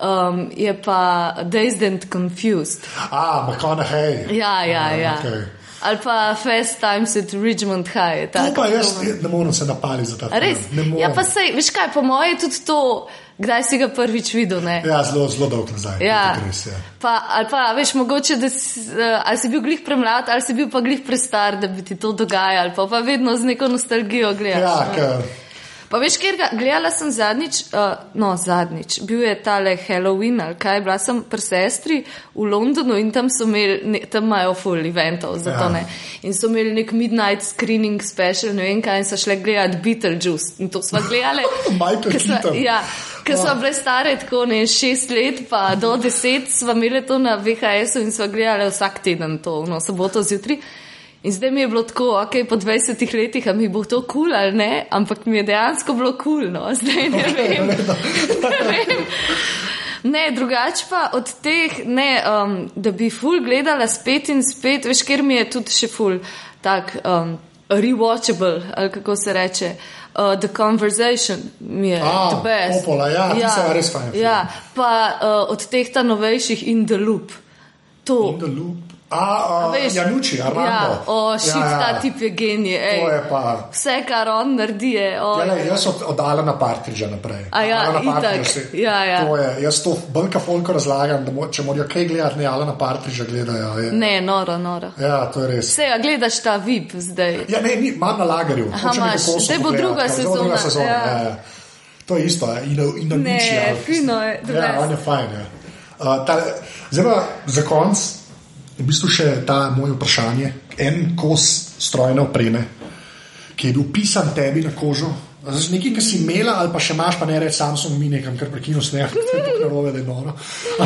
C: Um, je pa Dazed and Confused.
B: Ah, McConaughey.
C: Ja, ja, ja.
B: Okay.
C: Ali pa Fast Times at Richmond High.
B: To pa jaz ne morem se napaliti za ta film.
C: Ja, pa sej, veš kaj, po mojem je tudi to, kdaj si ga prvič videl. Ne?
B: Ja, zelo, zelo dolgo nazaj.
C: Ja.
B: Res, ja.
C: Pa, ali pa, veš, mogoče, da si, ali si bil glih premlad, ali si bil pa glih prestar, da bi ti to dogajalo, pa, pa vedno z neko nostalgijo gledaš.
B: Ja, ker,
C: Pa veš, ker ga gledala sem zadnjič, uh, no zadnjič, bil je tale Halloween ali kaj, bila sem pri sestri v Londonu in tam so imeli, ne, tam imajo full eventov, zato
B: Ja.
C: ne. In so imeli nek midnight screening special, ne vem kaj, in so šle gledati Beetlejuice. In to smo gledali. <laughs>
B: Michael Keaton.
C: Ja, ker
B: Ja.
C: smo bile stare tako ne šest let, pa do deset smo imeli to na VHS-u in smo gledali vsak teden to, no soboto zjutraj. In zdaj mi je bilo tako, ok, po 20 letih, a mi bo to kul cool ali ne, ampak mi je dejansko bilo kul, cool, no, <laughs> zdaj ne vem. ne vem. Ne, drugače pa od teh, ne, um, da bi ful gledala spet in spet, veš, ker mi je tudi še ful tak um, rewatchable, ali kako se reče. Uh, the Conversation mi je
B: A,
C: the best.
B: Coppola, ja, je res fajn.
C: Ja, pa uh, od teh ta novejših In the Loop. To,
B: In the Loop. A, a
C: veš,
B: Januči, Armando.
C: Ja, o, šit, ja, ja. ta tip je genij.
B: je pa.
C: Vse, kar on naredi, je. O,
B: Ja, ne, jaz od, od Alana Partridža naprej.
C: A ja,
B: Alana
C: itak. Ja, ja.
B: To je, jaz to kot folko razlagam, da mo, če morajo kaj gledati, ne Alana Partridža gledajo. Je.
C: Ne, noro, noro.
B: Ja, to je res.
C: Vse, a gledaš ta VIP zdaj.
B: Ja, ne, ni, imam na lagerju.
C: Aha, imaš.
B: kosov
C: Zdaj bo druga
B: ja, bo druga
C: sezona,
B: sezona.
C: ja.
B: Ja. Ja, To je isto, ja. in, in
C: Ne,
B: nič. Ja,
C: fino je,
B: Ja, on je fajn. Ja. Uh, ta, zdaj pa za konc, v bistvu še ta moje vprašanje. En kos strojne opreme, ki je bil pisan tebi na kožo. Znaš, nekaj, ki si imela, ali pa še imaš, pa ne reči Samsung, mi nekam, kar prekinu sneh, <laughs> to je tako narobe, da je noro.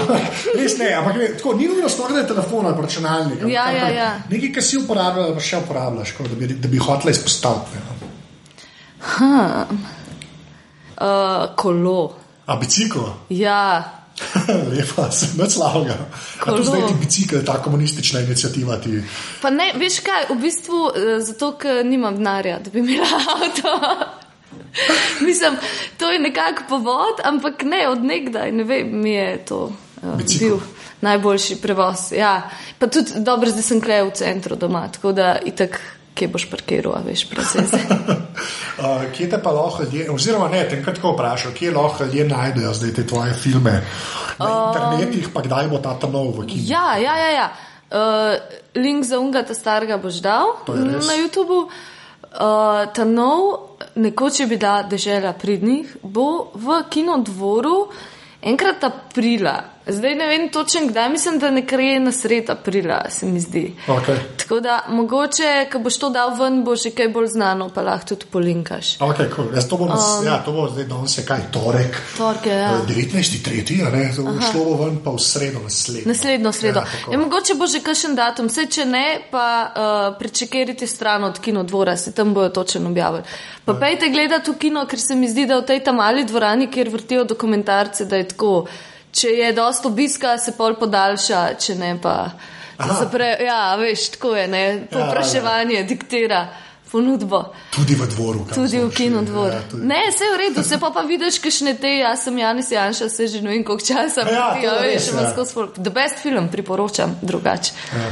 B: <laughs> Res ne, ampak ne, tako, ni nujno stvar, da je telefon ali računalnik. ampak
C: Ja, ja,
B: kar-
C: ja.
B: Nekaj, kar si uporabljala, ali pa še uporabljaš, ko, da bi, da bi hotela izpostaviti. Ne.
C: Ha. Uh, kolo.
B: A biciklo?
C: Ja, <laughs>
B: Lepa, sem več slabega. A to
C: Kolo.
B: zdaj ti bicikl, ta komunistična inicijativa ti.
C: pa ne, veš kaj, v bistvu eh, zato, ker nimam denarja, da bi imela <laughs> avto. Mislim, to je nekako povod, ampak ne od nekdaj, ne vem, mi je to uh, bil najboljši prevoz. Ja. Pa tudi dobro, zdaj sem klej v centru doma, tako da itak, kje boš parkiral, veš, procese.
B: Uh, <laughs> kje te pa lahko ljudje, oziroma ne, te tako vprašal, kje lahko ljudje najdejo zdaj te tvoje filme? Na um, internetih, pa kdaj bo ta nov v kinu?
C: Ja, ja, ja. ja. Uh, link za unga, ta starega boš dal na YouTubu. Uh, ta nov, nekoč je bila dežela pridnih, bo v kinodvoru enkrat aprila. Zdaj ne vem točen kdaj, mislim, da nekje na sred aprila, se mi zdi.
B: Okay.
C: Tako da mogoče, ko boš to dal ven, bo že kaj bolj znano, pa lahko tudi polinkaš.
B: Okay, cool. Jaz to bom, um, ja, to bo zdaj danes kaj, torek.
C: Torke, ja.
B: Eh, 19. tretji, a ne, šlo bo ven pa v sredo naslednjo.
C: Naslednjo sredo.
B: Ja, tako.
C: Ja, mogoče bo že kakšen datum, vse če ne, pa uh, prečekirite stran od kinodvora, se tam bojo točno objavili. Pa pejte gledati v kino, ker se mi zdi, da v tej tam mali dvorani, kjer vrtijo dokumentarce, da je tako. Če je dosto obiska, se pol podaljša, če ne pa. Zapre, ja, veš, tako je, ne. Popraševanje ja, diktira ponudbo.
B: Tudi v dvoru.
C: Tudi v kinodvor.
B: šli, Ja, tudi.
C: Ne, vse je v redu, se pa, pa vidiš, kakšne te, jaz sem Janis Janša, se že ne vem koliko časa.
B: Ja,
C: vrti,
B: to je
C: a veš,
B: res,
C: ima
B: ja.
C: skozi The best film, priporočam, drugače.
B: Ja.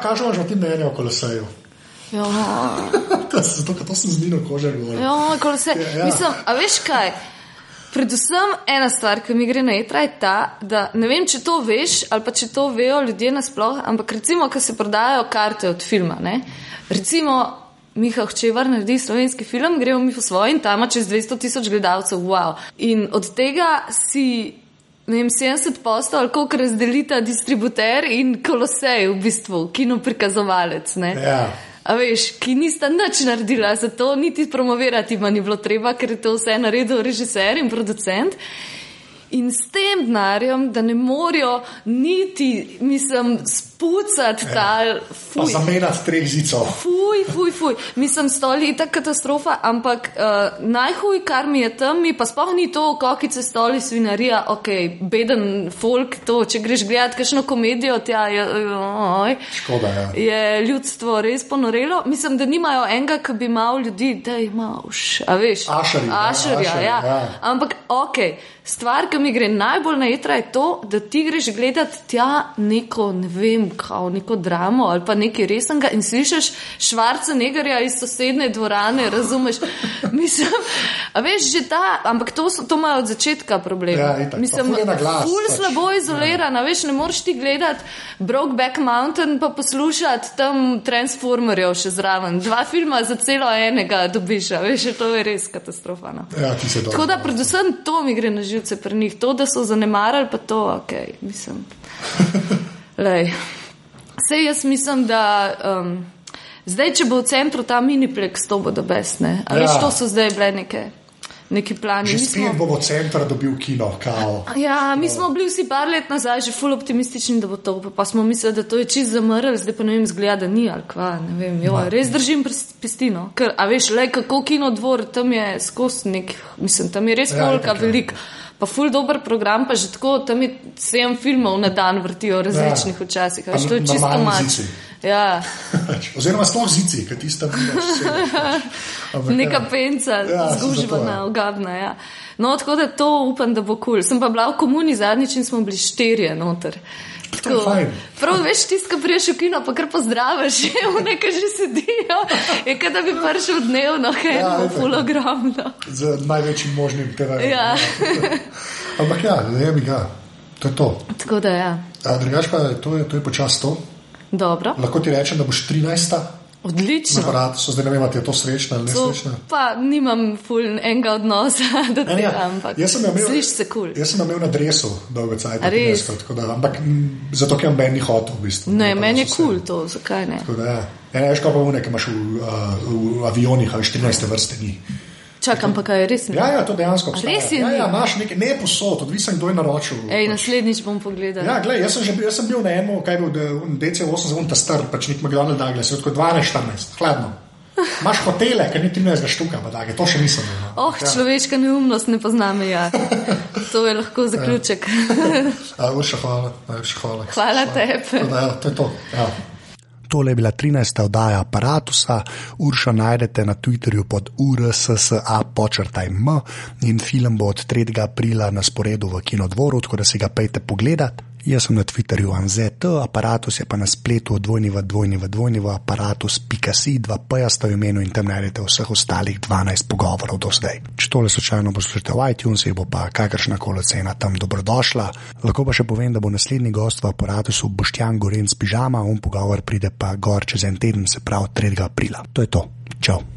B: Kaj že o tem mnenju o koloseju?
C: Ja, <laughs>
B: To Zato, ker to sem z Nino kožer govoril.
C: ja, ko se,
B: Ja, ja.
C: mislim, a veš kaj? Predvsem ena stvar, ki mi gre na jedra, je ta, da ne vem, če to veš ali pa če to vejo ljudje nasploh, ampak recimo, ko se prodajajo karte od filma, ne? recimo Miha Hčevar naredi slovenski film, gremo mi po svoji in tam ima čez 200 tisoč gledalcev, wow. In od tega si. Ne vem, 70 postov, ali koliko razdelita distributer in kolosej, v bistvu, kino prikazovalec.
B: Ja.
C: A veš, ki nista nič naredila, zato niti promovirati ma ni bilo treba, ker je to vse naredil režiser in producent. In s tem denarjem, da ne morajo niti, mislim, spucati ta
B: Pa
C: fuj.
B: zamenjati treh zicov.
C: Fuj, fuj, fuj. Mislim, stoli je ta katastrofa, ampak uh, najhuj, kar mi je tam, mi pa sploh ni to, kokice stoli, svinarija, ok, beden folk, to, če greš gledat kakšno komedijo, tja je, oj,
B: Škoda, ja.
C: je ljudstvo res ponorelo. Mislim, da nimajo enega, ki bi imel ljudi, da imaš, a veš.
B: Ašerji, ja,
C: Ašerja, ja.
B: ja.
C: Ampak, ok, stvar, ki mi gre najbolj na jedra, je to, da ti greš gledat tja neko, ne vem, vem, kao neko dramo ali pa nekaj resnega in slišiš švarca negarja iz sosedne dvorane, razumeš? <laughs> Mislim, a veš, že ta, ampak to, so, to imajo od začetka problema.
B: Ja, itak,
C: Mislim,
B: ful glas,
C: ful
B: pač.
C: slabo izolirana, veš, ne moreš ti gledati Brokeback Mountain pa poslušati tam Transformerjev še zraven. Dva filma za celo enega dobiš, a veš, to je res katastrofa. No.
B: Ja.
C: Tako da predvsem to mi gre na živce pri njih, to, da so zanemarali, pa to, ok, mislim. <laughs> Lej. Sej jaz mislim, da um, zdaj, če bo v centru ta miniplex, to bo da best, ne? A veš,
B: Ja.
C: to so zdaj bile neke, neki plani.
B: Že
C: Mi smo-
B: spet bomo center dobil kino, kao.
C: Ja, mi smo bili vsi par let nazaj že ful optimistični, da bo to, pa, pa smo mislili, da to je čist zamrl, zdaj pa ne vem, zgleda, da ni ali kva, vem. Jo, res držim pestino, ker, a veš, le kako kino dvor, tam je skozi nek, mislim, tam je res
B: Ja,
C: polka
B: itak, ja.
C: Pa ful dober program, pa že tako, tam je sedem filmov na dan vrtijo različnih
B: Ja.
C: včasih, veš, to je čisto
B: normalni
C: mač.
B: zici.
C: Ja, <laughs>
B: Oziroma, sploh zici, ki tista ni več. <laughs>
C: neka penca,
B: Ja,
C: zgužvana,
B: ja.
C: ogabna, ja. No, tako da to upam, da bo kul. Cool. Sem pa bila v komuni zadnjič in smo bili štirje noter.
B: Fajn.
C: Prav veš, tiska priješ v kino, pa kar pozdraviš, <laughs> v nekaj že sedijo. Je kot da bi prišel dnevno, ker
B: Ja,
C: je full ogromno.
B: Z največjim možnim TV-jem.
C: Ja. <laughs>
B: Ampak ja, ne bi ga. To je to.
C: Tako da ja,
B: A, drugač pa to je, to je počas to.
C: dobro,
B: Lahko ti rečem, da boš 13.
C: odlično.
B: aparat, so zdaj ne vem, ali je to srečna ali nesrečna.
C: pa nimam full enega odnosa <laughs> do
B: Ne,
C: tega,
B: ne,
C: ampak
B: jaz sem jo imel,
C: sliš se kul.
B: Jaz sem imel na dresu dolgo cajt.
C: A res?
B: Ampak m, zato, ker meni ni hotel. V bistvu,
C: Ne, meni je
B: so
C: kul to, zakaj ne?
B: Tako da, ja. Ja, ne, veš, kaj pa vune, ki imaš v, uh, v avionih, ali 14 vrste ni.
C: Čakam pa kaj je res. ne?
B: Ja, ja, to dejansko obstaja.
C: res je
B: Ja, ja, imaš nekaj, ne posod, odvisen, kdo je naročil.
C: Ej,
B: pač.
C: naslednjič bom pogledal.
B: Ja, gled, jaz, sem že jaz sem bil na enem, kaj je bil, DC8 za unta star, pač nek McDonald Douglas, tako 12-14, hladno. Imaš hotele, ker ni 13 štuka, pa take, to še nisem no.
C: Oh, človeška neumnost ne pozna meja. <laughs> To je lahko zaključek.
B: Ja, Urša, hvala, najlepša hvala.
C: Hvala tebi.
B: Tako da, ja, to je to. Ja.
A: Tole je bila 13. oddaja aparata, Uršo najdete na Twitterju pod URSSA počrtaj M in film bo od 3. aprila na sporedu v Kinodvoru, tako da si ga pejte pogledat. Jaz sem na Twitterju ANZT, aparatus je pa na spletu dvojni v dvojni v dvojni v aparatus.si, dva P-ja sta v imenu in tam najdete vseh ostalih 12 pogovorov do zdaj. Če tole slučajno poslušate v iTunesih, bo pa kakršna koli cena tam dobrodošla. Lahko pa še povem, da bo naslednji gost v aparatusu Boštjan Gorenc pižama, on pogovor pride pa gor čez en teden, se pravi 3. aprila. To je to. Čau.